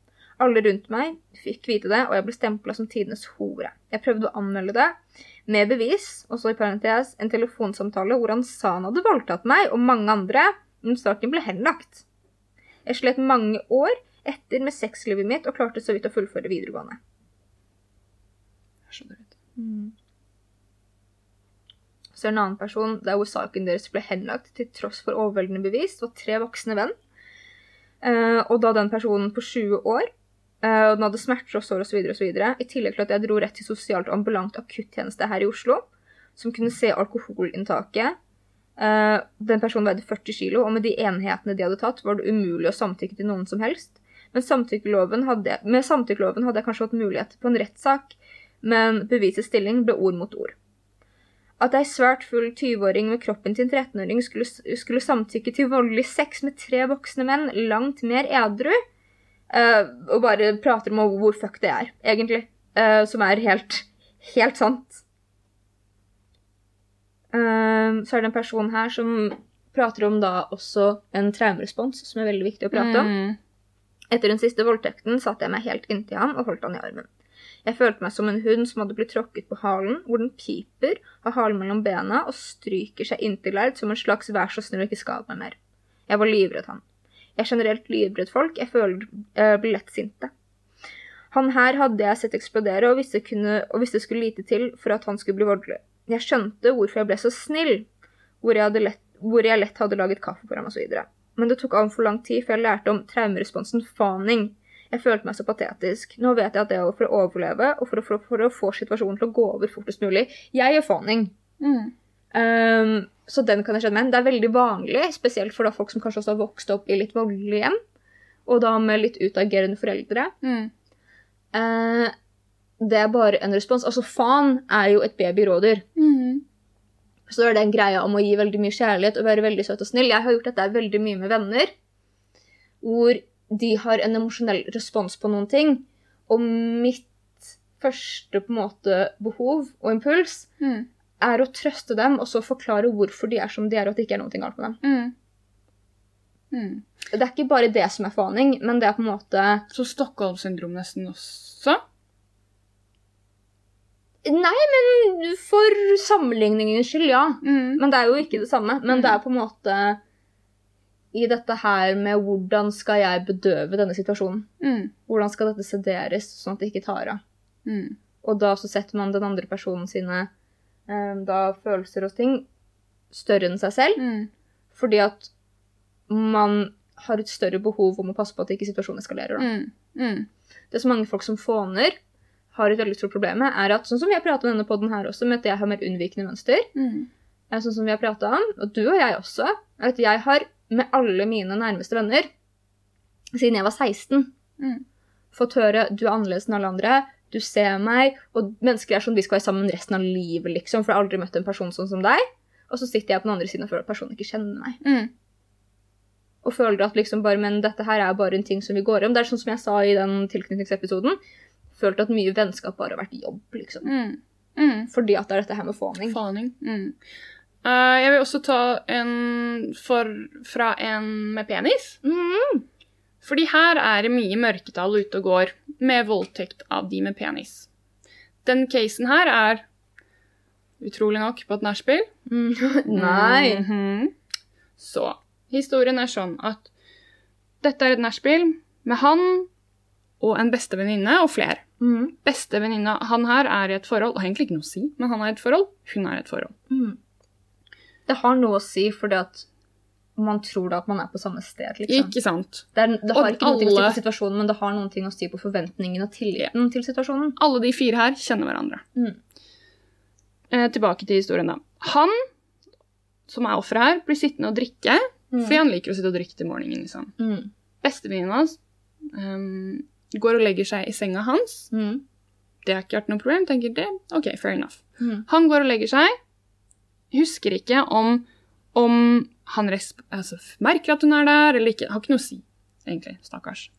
Alle rundt meg fikk vite det, og jeg ble stempla som tidenes hore. Jeg prøvde å anmelde det, med bevis, og så i parentes en telefonsamtale hvor han sa han hadde voldtatt meg og mange andre, men saken ble henlagt. Jeg slet mange år etter med sexlivet mitt og klarte så vidt å fullføre videregående. Jeg skjønner ikke. Så er en annen person der hvor saken deres ble henlagt til tross for overveldende bevis. Det var tre voksne venn. Eh, og da den personen på 20 år, eh, og den hadde smerter og sår osv., i tillegg til at jeg dro rett til sosialt ambulant akuttjeneste her i Oslo, som kunne se alkoholinntaket. Eh, den personen veide 40 kilo, og med de enhetene de hadde tatt, var det umulig å samtykke til noen som helst. Men samtykkeloven hadde, med samtykkeloven hadde jeg kanskje hatt mulighet på en rettssak, men bevisets stilling ble ord mot ord. At ei svært full 20-åring med kroppen til en 13-åring skulle, skulle samtykke til voldelig sex med tre voksne menn langt mer edru, uh, og bare prater om hvor fuck det er, egentlig, Uh, som er helt, helt sant. Uh, så er det en person her som prater om da også en traumerespons, som er veldig viktig å prate om. Mm. Etter den siste voldtekten satte jeg meg helt inntil ham og holdt han i armen. Jeg følte meg som en hund som hadde blitt tråkket på halen, hvor den piper, har halen mellom bena og stryker seg inntil lærd som en slags 'vær så snill ikke skad meg mer'. Jeg var livredd han. Jeg er generelt livredd folk, jeg føler jeg blir lett sinte. Han her hadde jeg sett eksplodere og visste, kunne, og visste skulle lite til for at han skulle bli voldelig. Jeg skjønte hvorfor jeg ble så snill, hvor jeg, lett, hvor jeg lett hadde laget kaffe for ham osv. Men det tok altfor lang tid før jeg lærte om traumeresponsen faning. Jeg følte meg så patetisk. Nå vet jeg at det er for å overleve og for å, for, å- for å få situasjonen til å gå over fortest mulig. Jeg gjør faning. Mm. Um, så den kan jeg skjønne meg. Det er veldig vanlig, spesielt for folk som kanskje også har vokst opp i litt voldelige hjem, og da med litt utagerende foreldre. Mm. Uh, det er bare en respons. Altså, faen er jo et babyrådyr. Mm. Så er det en greie om å gi veldig mye kjærlighet og være veldig søt og snill. Jeg har gjort dette veldig mye med venner, hvor de har en emosjonell respons på noen ting, og mitt første på en måte behov og impuls Mm. er å trøste dem, og så forklare hvorfor de er som de er, og at det ikke er noe galt med dem. Mm. Mm. Det er ikke bare det som er faning, men det er på en måte Så Stockholm-syndrom nesten også? Nei, men for sammenligningens skyld, ja. Mm. Men det er jo ikke det samme. Men det er på en måte i dette her med hvordan skal jeg bedøve denne situasjonen? Mm. Hvordan skal dette sederes, sånn at det ikke tar av? Mm. Og da så setter man den andre personen sine eh, da følelser og ting større enn seg selv, Mm. fordi at man har et større behov om å passe på at ikke situasjonen eskalerer. Mm. Mm. Det som mange folk som fåner, har et veldig stort problem med, er at sånn som vi har pratet om denne podden her også, med at jeg har mer unnvikende mønster, Mm. sånn som vi har pratet om, og du og jeg også, er at jeg har med alle mine nærmeste venner, siden jeg var 16, Mm. fått høre du er annerledes enn alle andre, du ser meg, og mennesker er sånn vi skal være sammen resten av livet, liksom, for jeg har aldri møtt en person sånn som deg. Og så sitter jeg på den andre siden og føler at personen ikke kjenner meg. Mm. Og føler at liksom bare, men dette her er bare en ting som vi går om. Det er sånn som jeg sa i den tilknytningsepisoden. Følt at mye vennskap bare har vært jobb, liksom. Mm. Mm. Fordi at det er dette her med fåning. fåning. Mm. Eh, jeg vil også ta en for, fra en med penis. Mm. Fordi her er det mye mørketall ute og går med voldtekt av de med penis. Den casen her er utrolig nok på et nachspiel. Mm. [laughs] Nei. Mhm. Så historien er sånn at dette er et nachspiel med han og en bestevenninne og flere. Mm. Bestevenninna Han her er i et forhold, og egentlig ikke noe å si, men han er i et forhold, hun er i et forhold. Mm. Det har noe å si fordi at man tror da at man er på samme sted, liksom. Ikke sant? Det, er, det har Og ikke noe å si på situasjonen, men det har noe å si på forventningen og tilliten til situasjonen. Alle de fire her kjenner hverandre. Mm. Eh, tilbake til historien, da. Han, som er offeret her, blir sittende og drikke, fordi han liker å sitte og drikke til morgenen. liksom. Mm. Bestevenninna hans um, går og legger seg i senga hans. Mm. Det har ikke vært noe problem. tenker det, ok, fair enough. Mm. Han går og legger seg. Husker ikke om, om han resp altså, merker at hun er der, eller ikke. Har ikke noe å si, egentlig. Stakkars.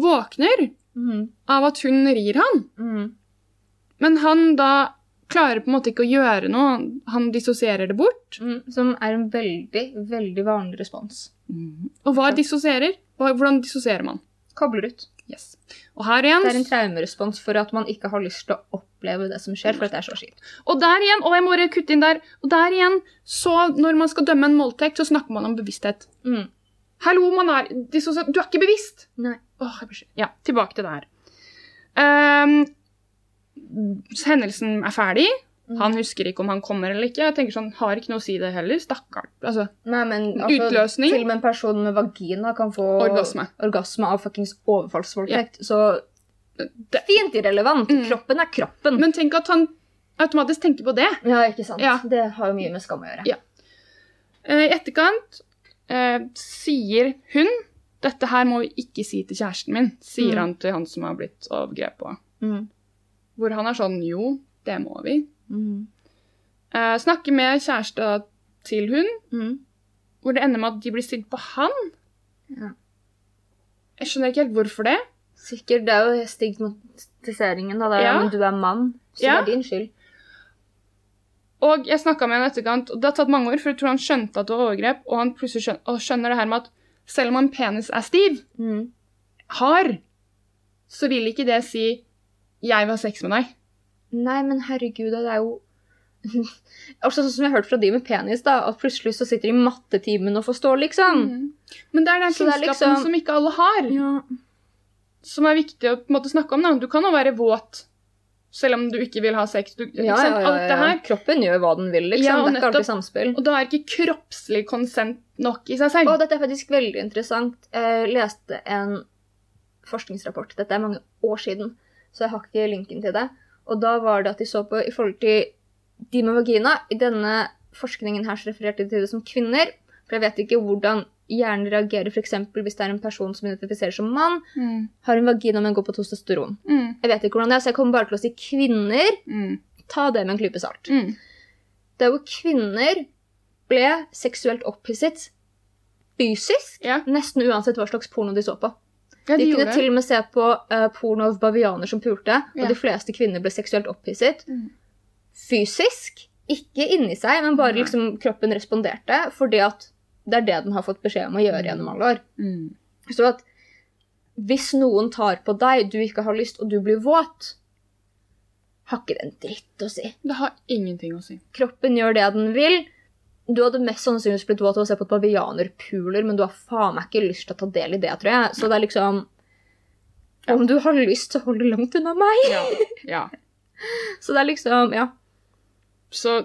Våkner Mm. av at hun rir han. Mm. Men han da klarer på en måte ikke å gjøre noe. Han dissosierer det bort. Mm, som er en veldig, veldig vanlig respons. Og hva dissosierer? Hvordan dissosierer man? Kobler ut. Yes. Og her igjen, Det er en traumerespons for at man ikke har lyst til å oppleve det som skjer, for at det er så kjipt. og der igjen, og jeg må kutte inn der, og der igjen, så når man skal dømme en voldtekt, så snakker man om bevissthet. Mm. Hallo, man er Du er ikke bevisst! Nei. Åh, ja, tilbake til det her. Um, hendelsen er ferdig. Mm. Han husker ikke om han kommer eller ikke. Jeg tenker sånn, Har ikke noe å si det heller. Stakkar. Altså, Nei, men altså, Utløsning. Til og med en person med vagina kan få Orgasme. orgasme av fuckings overfallsvoldtekt. Så Det- fint irrelevant. Mm. Kroppen er kroppen. Men tenk at han automatisk tenker på det. ja, ikke sant? Ja. Det har jo mye med skam å gjøre. Ja. Eh, I etterkant eh, sier hun dette her må vi ikke si til kjæresten min, sier Mm. han til han som har blitt overgrepet. Mm. Hvor han er sånn jo, det må vi. Mm. Uh, snakker med kjæresta til hun, Mm. hvor det ender med at de blir stilt på han. Ja. Jeg skjønner ikke helt hvorfor det. Sikkert. Det er jo stigmatiseringen. Da. Ja. Men du er mann, så Ja. det er din skyld. Og jeg snakka med han etterkant, og det har tatt mange år, for jeg tror han skjønte at det var overgrep, og han plutselig skjønner, og skjønner det her med at selv om en penis er stiv, Mm. hard, så vil ikke det si 'jeg vil ha sex med deg'. Nei, men herregud, det er jo [laughs] Altså Sånn som jeg har hørt fra de med penis, da, at plutselig så sitter de i mattetimen og forstår, liksom. Men det er den kunnskapen liksom- som ikke alle har, Ja. som er viktig å måte snakke om. Da. Du kan jo være våt selv om du ikke vil ha sex. Du, Ja, ja, ja, Alt det her. Kroppen gjør hva den vil, liksom. Ja, og det er ikke alltid samspill. Og da er ikke kroppslig konsent nok i seg selv. Og dette er faktisk veldig interessant. Jeg leste en forskningsrapport. Dette er mange år siden, så jeg har ikke linken til det. Og da var det at de så på i forhold til de med vagina. I denne forskningen her så refererte de til det som kvinner. For jeg vet ikke hvordan hjernen reagerer f.eks. hvis det er en person som identifiserer som mann, Mm. har en vagina, men går på testosteron. Mm. Jeg vet ikke hvordan det er, så jeg kommer bare til å si kvinner. Mm. Ta det med en klype salt. Mm. Der hvor kvinner ble seksuelt opphisset fysisk, Ja. nesten uansett hva slags porno de så på. Ja, De de kunne til og med se på uh, porno av bavianer som pulte, og Ja. de fleste kvinner ble seksuelt opphisset. Mm. Fysisk, ikke inni seg, men bare liksom kroppen responderte, fordi at det er det den har fått beskjed om å gjøre gjennom alle år. Mm. Så at hvis noen tar på deg, du ikke har lyst, og du blir våt, har ikke det en dritt å si. Det har ingenting å si. Kroppen gjør det den vil. Du hadde mest sannsynligvis blitt våt av å se på et bavianerpuler, men du har faen meg ikke lyst til å ta del i det, tror jeg. Så det er liksom Om du har lyst, så hold det langt unna meg. Ja. ja. [laughs] Så det er liksom Ja. Så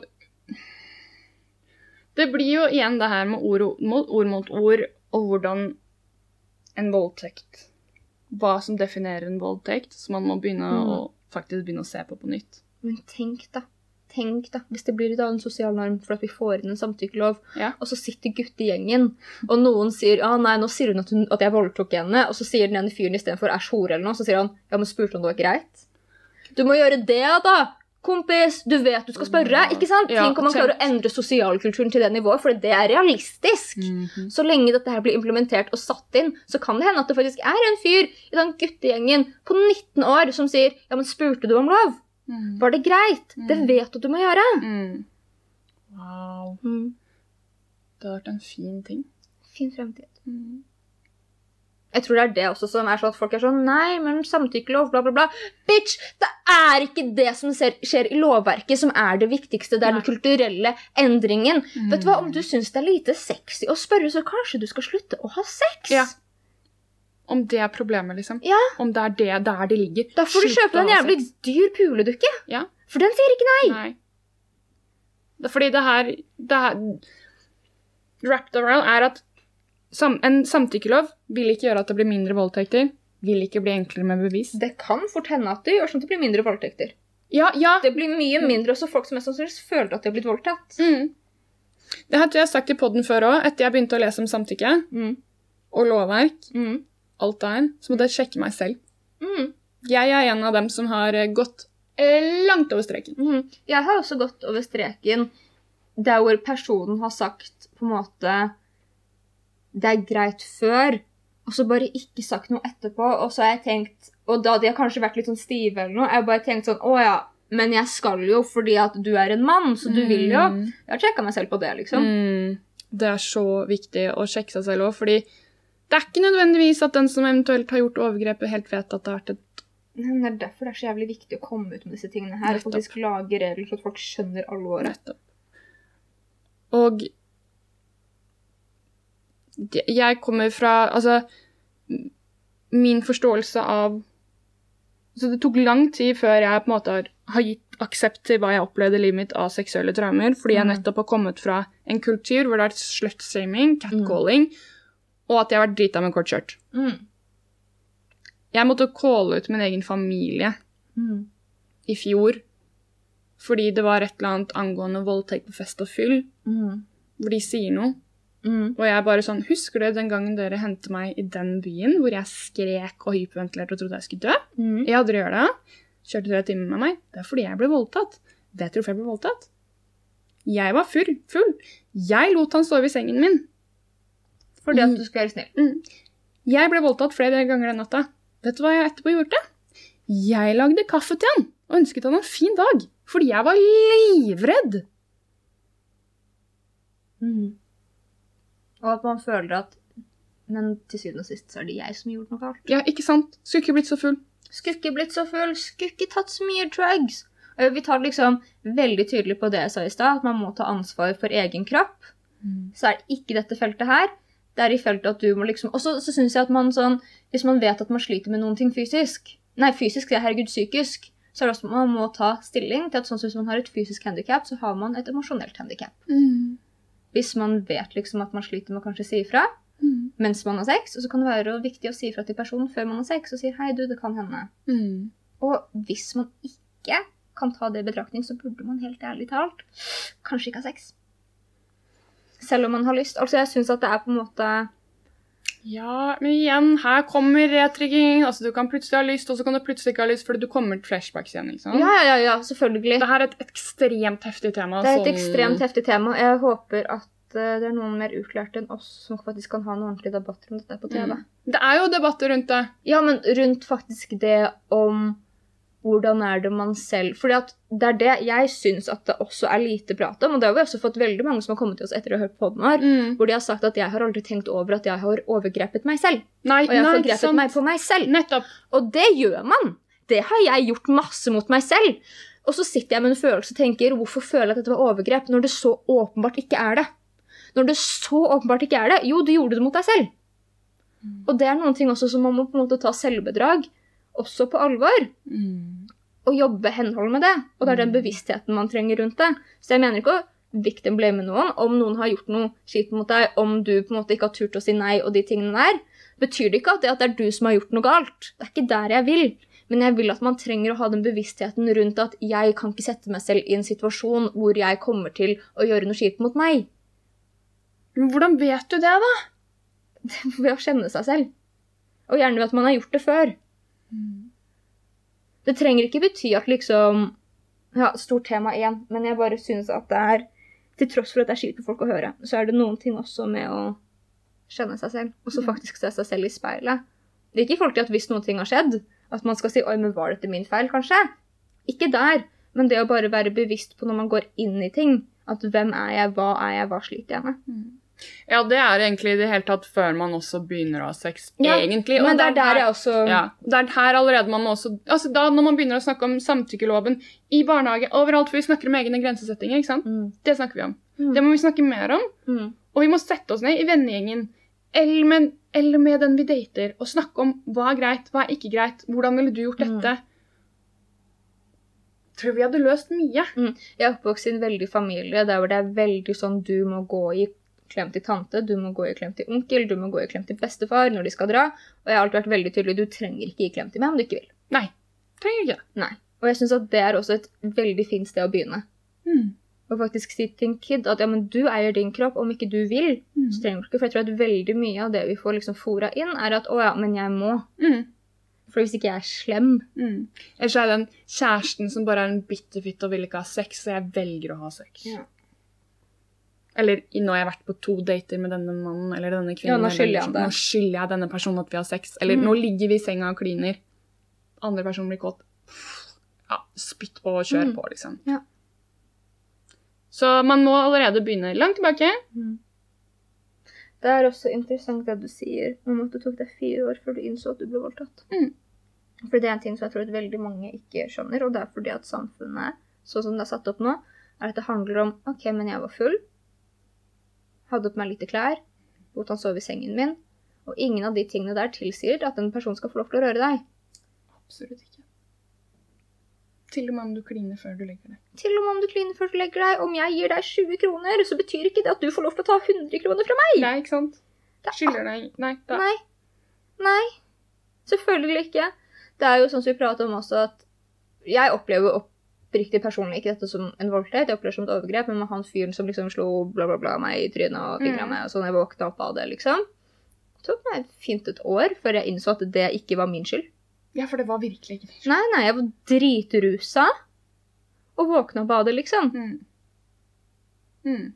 Det blir jo igjen det her med ord, mot, ord mot ord, og hvordan en voldtekt Hva som definerer en voldtekt, så man må begynne Mm. å faktisk begynne å se på på nytt. Men tenk, da. Tenk da, Hvis det blir da en sosial norm for at vi får inn en samtykkelov, Ja. og så sitter guttegjengen, og noen sier ah, nei, nå sier hun at, hun at jeg voldtok henne, og så sier den ene fyren istedenfor æsj, hore eller noe, så sier han ja, men spurte om det var greit? Du må gjøre det, da! Kompis, du vet du skal spørre, ikke sant? Ja, Tenk om man klarer å endre sosialkulturen til det nivået, for det er realistisk. Mhm. Så lenge dette her blir implementert og satt inn, så kan det hende at det faktisk er en fyr i den guttegjengen på 19 år som sier ja, men spurte du om lov? Mm. Var det greit? Det Mm. vet du at du må gjøre. Mm. Wow. Det har vært en fin ting. Fin fremtid. Mm. Jeg tror det er det også som er sånn at folk er sånn Nei, men samtykkelov, bla, bla, bla. Bitch! Det er ikke det som skjer i lovverket, som er det viktigste. Det er Nei. den kulturelle endringen. Mm. Vet du hva, Om du syns det er lite sexy å spørre, så kanskje du skal slutte å ha sex. Ja. Om det er problemet, liksom. Ja. Om det er det der de ligger. Da får du Slutt kjøpe deg en jævlig dyr puledukke. Ja. For den sier ikke nei. Nei. Det fordi det her, det her Wrapped around er at sam, en samtykkelov vil ikke gjøre at det blir mindre voldtekter. Vil ikke bli enklere med bevis. Det kan fort hende at det gjør sånn at det blir mindre voldtekter. Ja, ja. Det blir mye mindre også folk som mest sannsynlig føler at de har blitt voldtatt. Mm. Det hadde jeg sagt i poden før òg, etter jeg begynte å lese om samtykke Mm. og lovverk. Mm. Alt det her, så måtte jeg sjekke meg selv. Mm. Jeg er en av dem som har eh, gått eh, langt over streken. Mm. Jeg har også gått over streken der hvor personen har sagt på en måte Det er greit før, og så bare ikke sagt noe etterpå. Og så har jeg tenkt Og da de har kanskje vært litt sånn stive eller noe, jeg har bare tenkt sånn Å ja, men jeg skal jo fordi at du er en mann, så du vil jo. Mm. Jeg har sjekka meg selv på det, liksom. Mm. Det er så viktig å sjekke seg selv òg, fordi det er ikke nødvendigvis at den som eventuelt har gjort overgrepet, helt vet at det har vært et Men Det er derfor det er så jævlig viktig å komme ut med disse tingene her. Og Nettopp. faktisk lage regler så at folk skjønner alvoret. Nettopp. Og jeg kommer fra Altså, min forståelse av Så det tok lang tid før jeg på en måte har, har gitt aksept til hva jeg opplevde i livet mitt av seksuelle traumer, fordi jeg Mm. nettopp har kommet fra en kultur hvor det er slutshaming, catcalling, og at jeg har vært drita med kort skjørt. Mm. Jeg måtte calle ut min egen familie Mm. i fjor fordi det var et eller annet angående voldtekt på fest og fyll, Mm. hvor de sier noe. Mm. Og jeg bare sånn Husker du den gangen dere hentet meg i den byen hvor jeg skrek og hyperventilerte og trodde jeg skulle dø? Mm. Ja, dere gjør det? Kjørte tre timer med meg? Det er fordi jeg ble voldtatt. Vet du hvorfor jeg ble voldtatt? Jeg var full. full. Jeg lot han sove i sengen min. Fordi Mm. at du skal være snill. Jeg ble voldtatt flere ganger den natta. Vet du hva jeg etterpå gjorde? Jeg lagde kaffe til han og ønsket han en fin dag. Fordi jeg var livredd. Mm. Og at man føler at Men til syvende og sist så er det jeg som har gjort noe galt. Ja, ikke sant? Skulle ikke blitt så full. Skulle ikke blitt så full, skulle ikke tatt så mye drugs. Vi tar liksom veldig tydelig på det jeg sa i stad, at man må ta ansvar for egen kropp. Så er det ikke dette feltet her. Det er i feltet at du må liksom Og så, så syns jeg at man sånn Hvis man vet at man sliter med noen ting fysisk Nei, fysisk, det er herregud psykisk. Så er det også at man må ta stilling til at sånn som hvis man har et fysisk handikap, så har man et emosjonelt handikap. Hvis man vet liksom at man sliter med å kanskje si ifra mens man har sex, og så kan det være viktig å si ifra til personen før man har sex, og sier 'hei, du, det kan hende'. Mm. Og hvis man ikke kan ta det i betraktning, så burde man helt ærlig talt kanskje ikke ha sex. Selv om man har lyst. Altså, jeg syns at det er på en måte Ja, men igjen, her kommer retrigging. Altså, du kan plutselig ha lyst, og så kan du plutselig ikke ha lyst fordi du kommer til flashbacks igjen. ikke sant? Ja, ja, ja, selvfølgelig. Det er et ekstremt heftig tema. Det er et som- ekstremt heftig tema. Jeg håper at eh, det er noen mer utlærte enn oss som faktisk kan ha en ordentlig debatt om dette på TV. Mm. Det er jo debatter rundt det. Ja, men rundt faktisk det om hvordan er det man selv Fordi at det er det jeg syns at det også er lite prat om. Og det har vi også fått veldig mange som har kommet til oss etter å ha hørt på den her, Mm. hvor de har sagt at jeg har aldri tenkt over at jeg har overgrepet meg selv. Nei, Og jeg har nei, forgrepet sant. meg på meg selv. Nettopp. Og det gjør man. Det har jeg gjort masse mot meg selv. Og så sitter jeg med en følelse og tenker hvorfor føler jeg at dette var overgrep, når det så åpenbart ikke er det? Når det så åpenbart ikke er det? Jo, du gjorde det mot deg selv. Og det er noen ting også som man må på en måte ta selvbedrag også på alvor. Mm. Og jobbe henhold med det. Og det er den bevisstheten man trenger rundt det. Så jeg mener ikke å victim blame noen. Om noen har gjort noe kjipt mot deg, om du på en måte ikke har turt å si nei og de tingene der, betyr det ikke at det, at det er du som har gjort noe galt. Det er ikke der jeg vil. Men jeg vil at man trenger å ha den bevisstheten rundt at jeg kan ikke sette meg selv i en situasjon hvor jeg kommer til å gjøre noe kjipt mot meg. Men hvordan vet du det, da? [laughs] Ved å kjenne seg selv. Og gjerne ved at man har gjort det før. Det trenger ikke bety at liksom Ja, stort tema igjen, men jeg bare synes at det er Til tross for at det er kjipt for folk å høre, så er det noen ting også med å kjenne seg selv, og så faktisk se seg selv i speilet. Det er ikke i forhold til at hvis noen ting har skjedd, at man skal si 'oi, men var dette min feil', kanskje? Ikke der, men det å bare være bevisst på når man går inn i ting, at hvem er jeg, hva er jeg, hva sliter jeg med? Ja, det er egentlig i det hele tatt før man også begynner å ha sex, Ja, egentlig. Og Men det er der jeg også Ja, det er her allerede man også Altså da når man begynner å snakke om samtykkeloven i barnehage, overalt for vi snakker om egne grensesettinger, ikke sant? Mm. Det snakker vi om. Mm. Det må vi snakke mer om. Mm. Og vi må sette oss ned i vennegjengen eller med, eller med den vi dater, og snakke om hva er greit, hva er ikke greit, hvordan ville du gjort Mm. dette? Tror vi hadde løst mye. Jeg er oppvokst i en veldig familie der hvor det er veldig sånn du må gå i klem til tante, du må gå i klem til onkel, du må gå i klem til bestefar når de skal dra. Og jeg har alltid vært veldig tydelig, du trenger ikke gi klem til meg om du ikke vil. Nei, trenger ikke. Nei. Og jeg syns at det er også et veldig fint sted å begynne. Og faktisk si til en kid at ja, men du eier din kropp, om ikke du vil, så trenger du ikke. For jeg tror at veldig mye av det vi får liksom fora inn, er at å ja, men jeg må. Mm. For hvis ikke jeg er slem Mm. Ellers er det den kjæresten som bare er en bitterfitte og vil ikke ha sex, så jeg velger å ha sex. Ja. Eller nå har jeg vært på to dater med denne mannen eller denne kvinnen. Ja, nå skylder sånn. Nå skylder jeg denne personen at vi har sex. Eller Mm. nå ligger vi i senga og kliner. Andre personen blir kåt. ja, spytt på og kjør Mm. på, liksom. Ja. Så man må allerede begynne langt tilbake. Det er også interessant det du sier om at det tok deg fire år før du innså at du ble voldtatt. Mm. For det er en ting som jeg tror at veldig mange ikke skjønner, og det er fordi at samfunnet, sånn som det er satt opp nå, er at det handler om OK, men jeg var full, hadde på meg lite klær, lot han sove i sengen min, og ingen av de tingene der tilsier at en person skal få lov til å røre deg. Absolutt ikke. Til og med om du kliner før du legger deg. Til og med om du kliner før du legger deg, om jeg gir deg 20 kroner, så betyr ikke det at du får lov til å ta 100 kroner fra meg. Nei, ikke sant? Skylder deg Nei. Da. Nei. Nei. Selvfølgelig ikke. Det er jo sånn som vi prater om også, at jeg opplever oppriktig personlig ikke dette som en voldtekt, jeg opplever som et overgrep, men med han fyren som liksom slo bla, bla, bla meg i trynet og fingra Mm. meg, og sånn jeg våkna opp av det, liksom. Det tok meg fint et år før jeg innså at det ikke var min skyld. Ja, for det var virkelig ikke det. Nei, nei, jeg var dritrusa og våkna opp av det, liksom. Mm. Mm.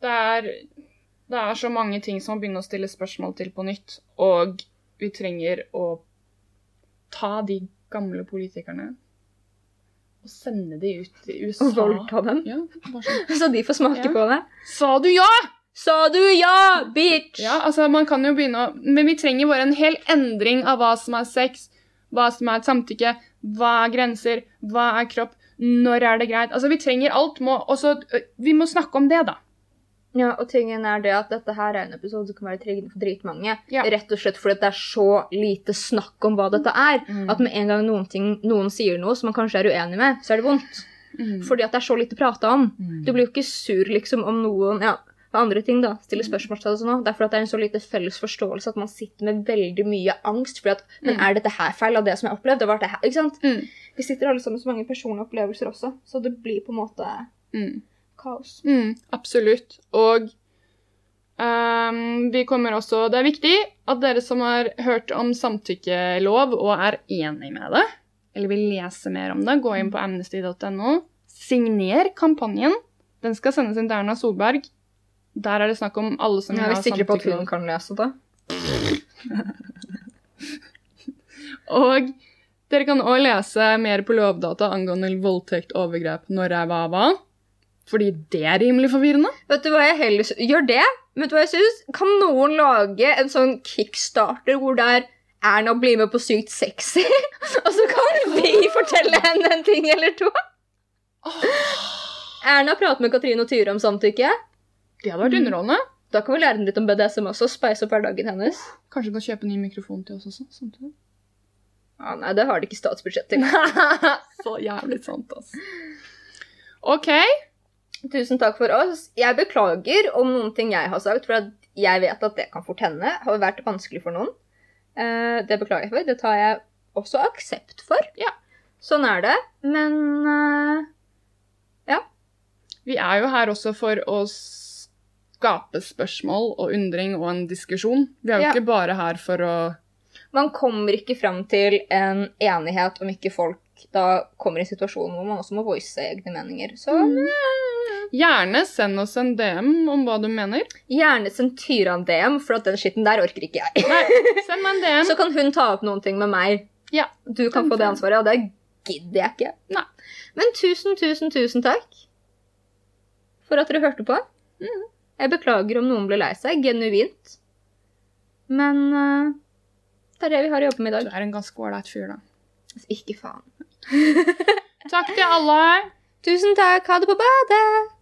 Det er Det er så mange ting som må begynne å stille spørsmål til på nytt, og vi trenger å ta de gamle politikerne og sende de ut i [laughs] USA. Og voldta dem. Ja, sånn. [laughs] Så de får smake Ja. på det. Sa du ja?! Sa du ja, bitch? Ja, altså man kan jo begynne å Men vi trenger bare en hel endring av hva som er sex, hva som er et samtykke, hva er grenser, hva er kropp, når er det greit? Altså vi trenger alt. Må, også, vi må snakke om det, da. Ja, og tingen er det at dette her er en episode som kan være triggende for dritmange. Ja. Rett og slett fordi det er så lite snakk om hva dette er. Mm. At med en gang noen, ting, noen sier noe som man kanskje er uenig med, så er det vondt. Mm. Fordi at det er så lite prata om. Mm. Du blir jo ikke sur liksom om noen ja, andre ting da, stiller spørsmål til sånn. Det er fordi at det er en så lite felles forståelse at man sitter med veldig mye angst. Fordi at, Men Mm. er dette her feil av det som jeg har opplevd? Det var det her, ikke sant? Mm. Vi sitter alle sammen med så mange personlige opplevelser også, så det blir på en måte Mm. Kaos. Mm, absolutt. Og um, vi kommer også Det er viktig at dere som har hørt om samtykkelov og er enig med det, eller vil lese mer om det, gå inn på amnesty.no. Signer kampanjen. Den skal sendes inn til Erna Solberg. Der er det snakk om alle som Jeg samtykkelov. er vi sikre på at hun kan lese det. [laughs] Og dere kan òg lese mer på Lovdata angående voldtekt, overgrep, når jeg var hva. Fordi det er rimelig forvirrende. Vet du hva jeg heller Gjør det? Vet du hva jeg synes? Kan noen lage en sånn kickstarter hvor det er Erna blir med på Sykt sexy? [laughs] Og så kan vi fortelle henne en ting eller to? Erna prater med Katrine og Tyre om samtykke. Det hadde vært underholdende. Da kan vi lære henne litt om BDSM også. Spice opp hverdagen hennes. Kanskje du kan kjøpe ny mikrofon til oss også? samtidig? Ah, nei, det har de ikke statsbudsjett til. [laughs] Så jævlig sant, altså. OK. Tusen takk for oss. Jeg beklager om noen ting jeg har sagt, for at jeg vet at det kan fort hende har vært vanskelig for noen. Eh, det beklager jeg for. Det tar jeg også aksept for. Ja. Sånn er det. Men ja. Vi er jo her også for å skape spørsmål og undring og en diskusjon. Vi er jo Ja. ikke bare her for å man kommer ikke fram til en enighet om ikke folk da kommer i en situasjon hvor man også må voice egne meninger. Så Gjerne send oss en DM om hva du mener. gjerne send Tyra en DM, for at den skitten der orker ikke jeg. Nei, send meg en DM. [laughs] Så kan hun ta opp noen ting med meg. Ja. Du kan få det ansvaret, og det gidder jeg ikke. Nei. Men tusen, tusen, tusen takk for at dere hørte på. Mm. Jeg beklager om noen ble lei seg. Genuint. Men uh, det er det vi har å jobbe med i dag. Du er en ganske ålreit fyr, da. Ikke faen. Takk til alle. [laughs] Tusen takk. Ha det på badet.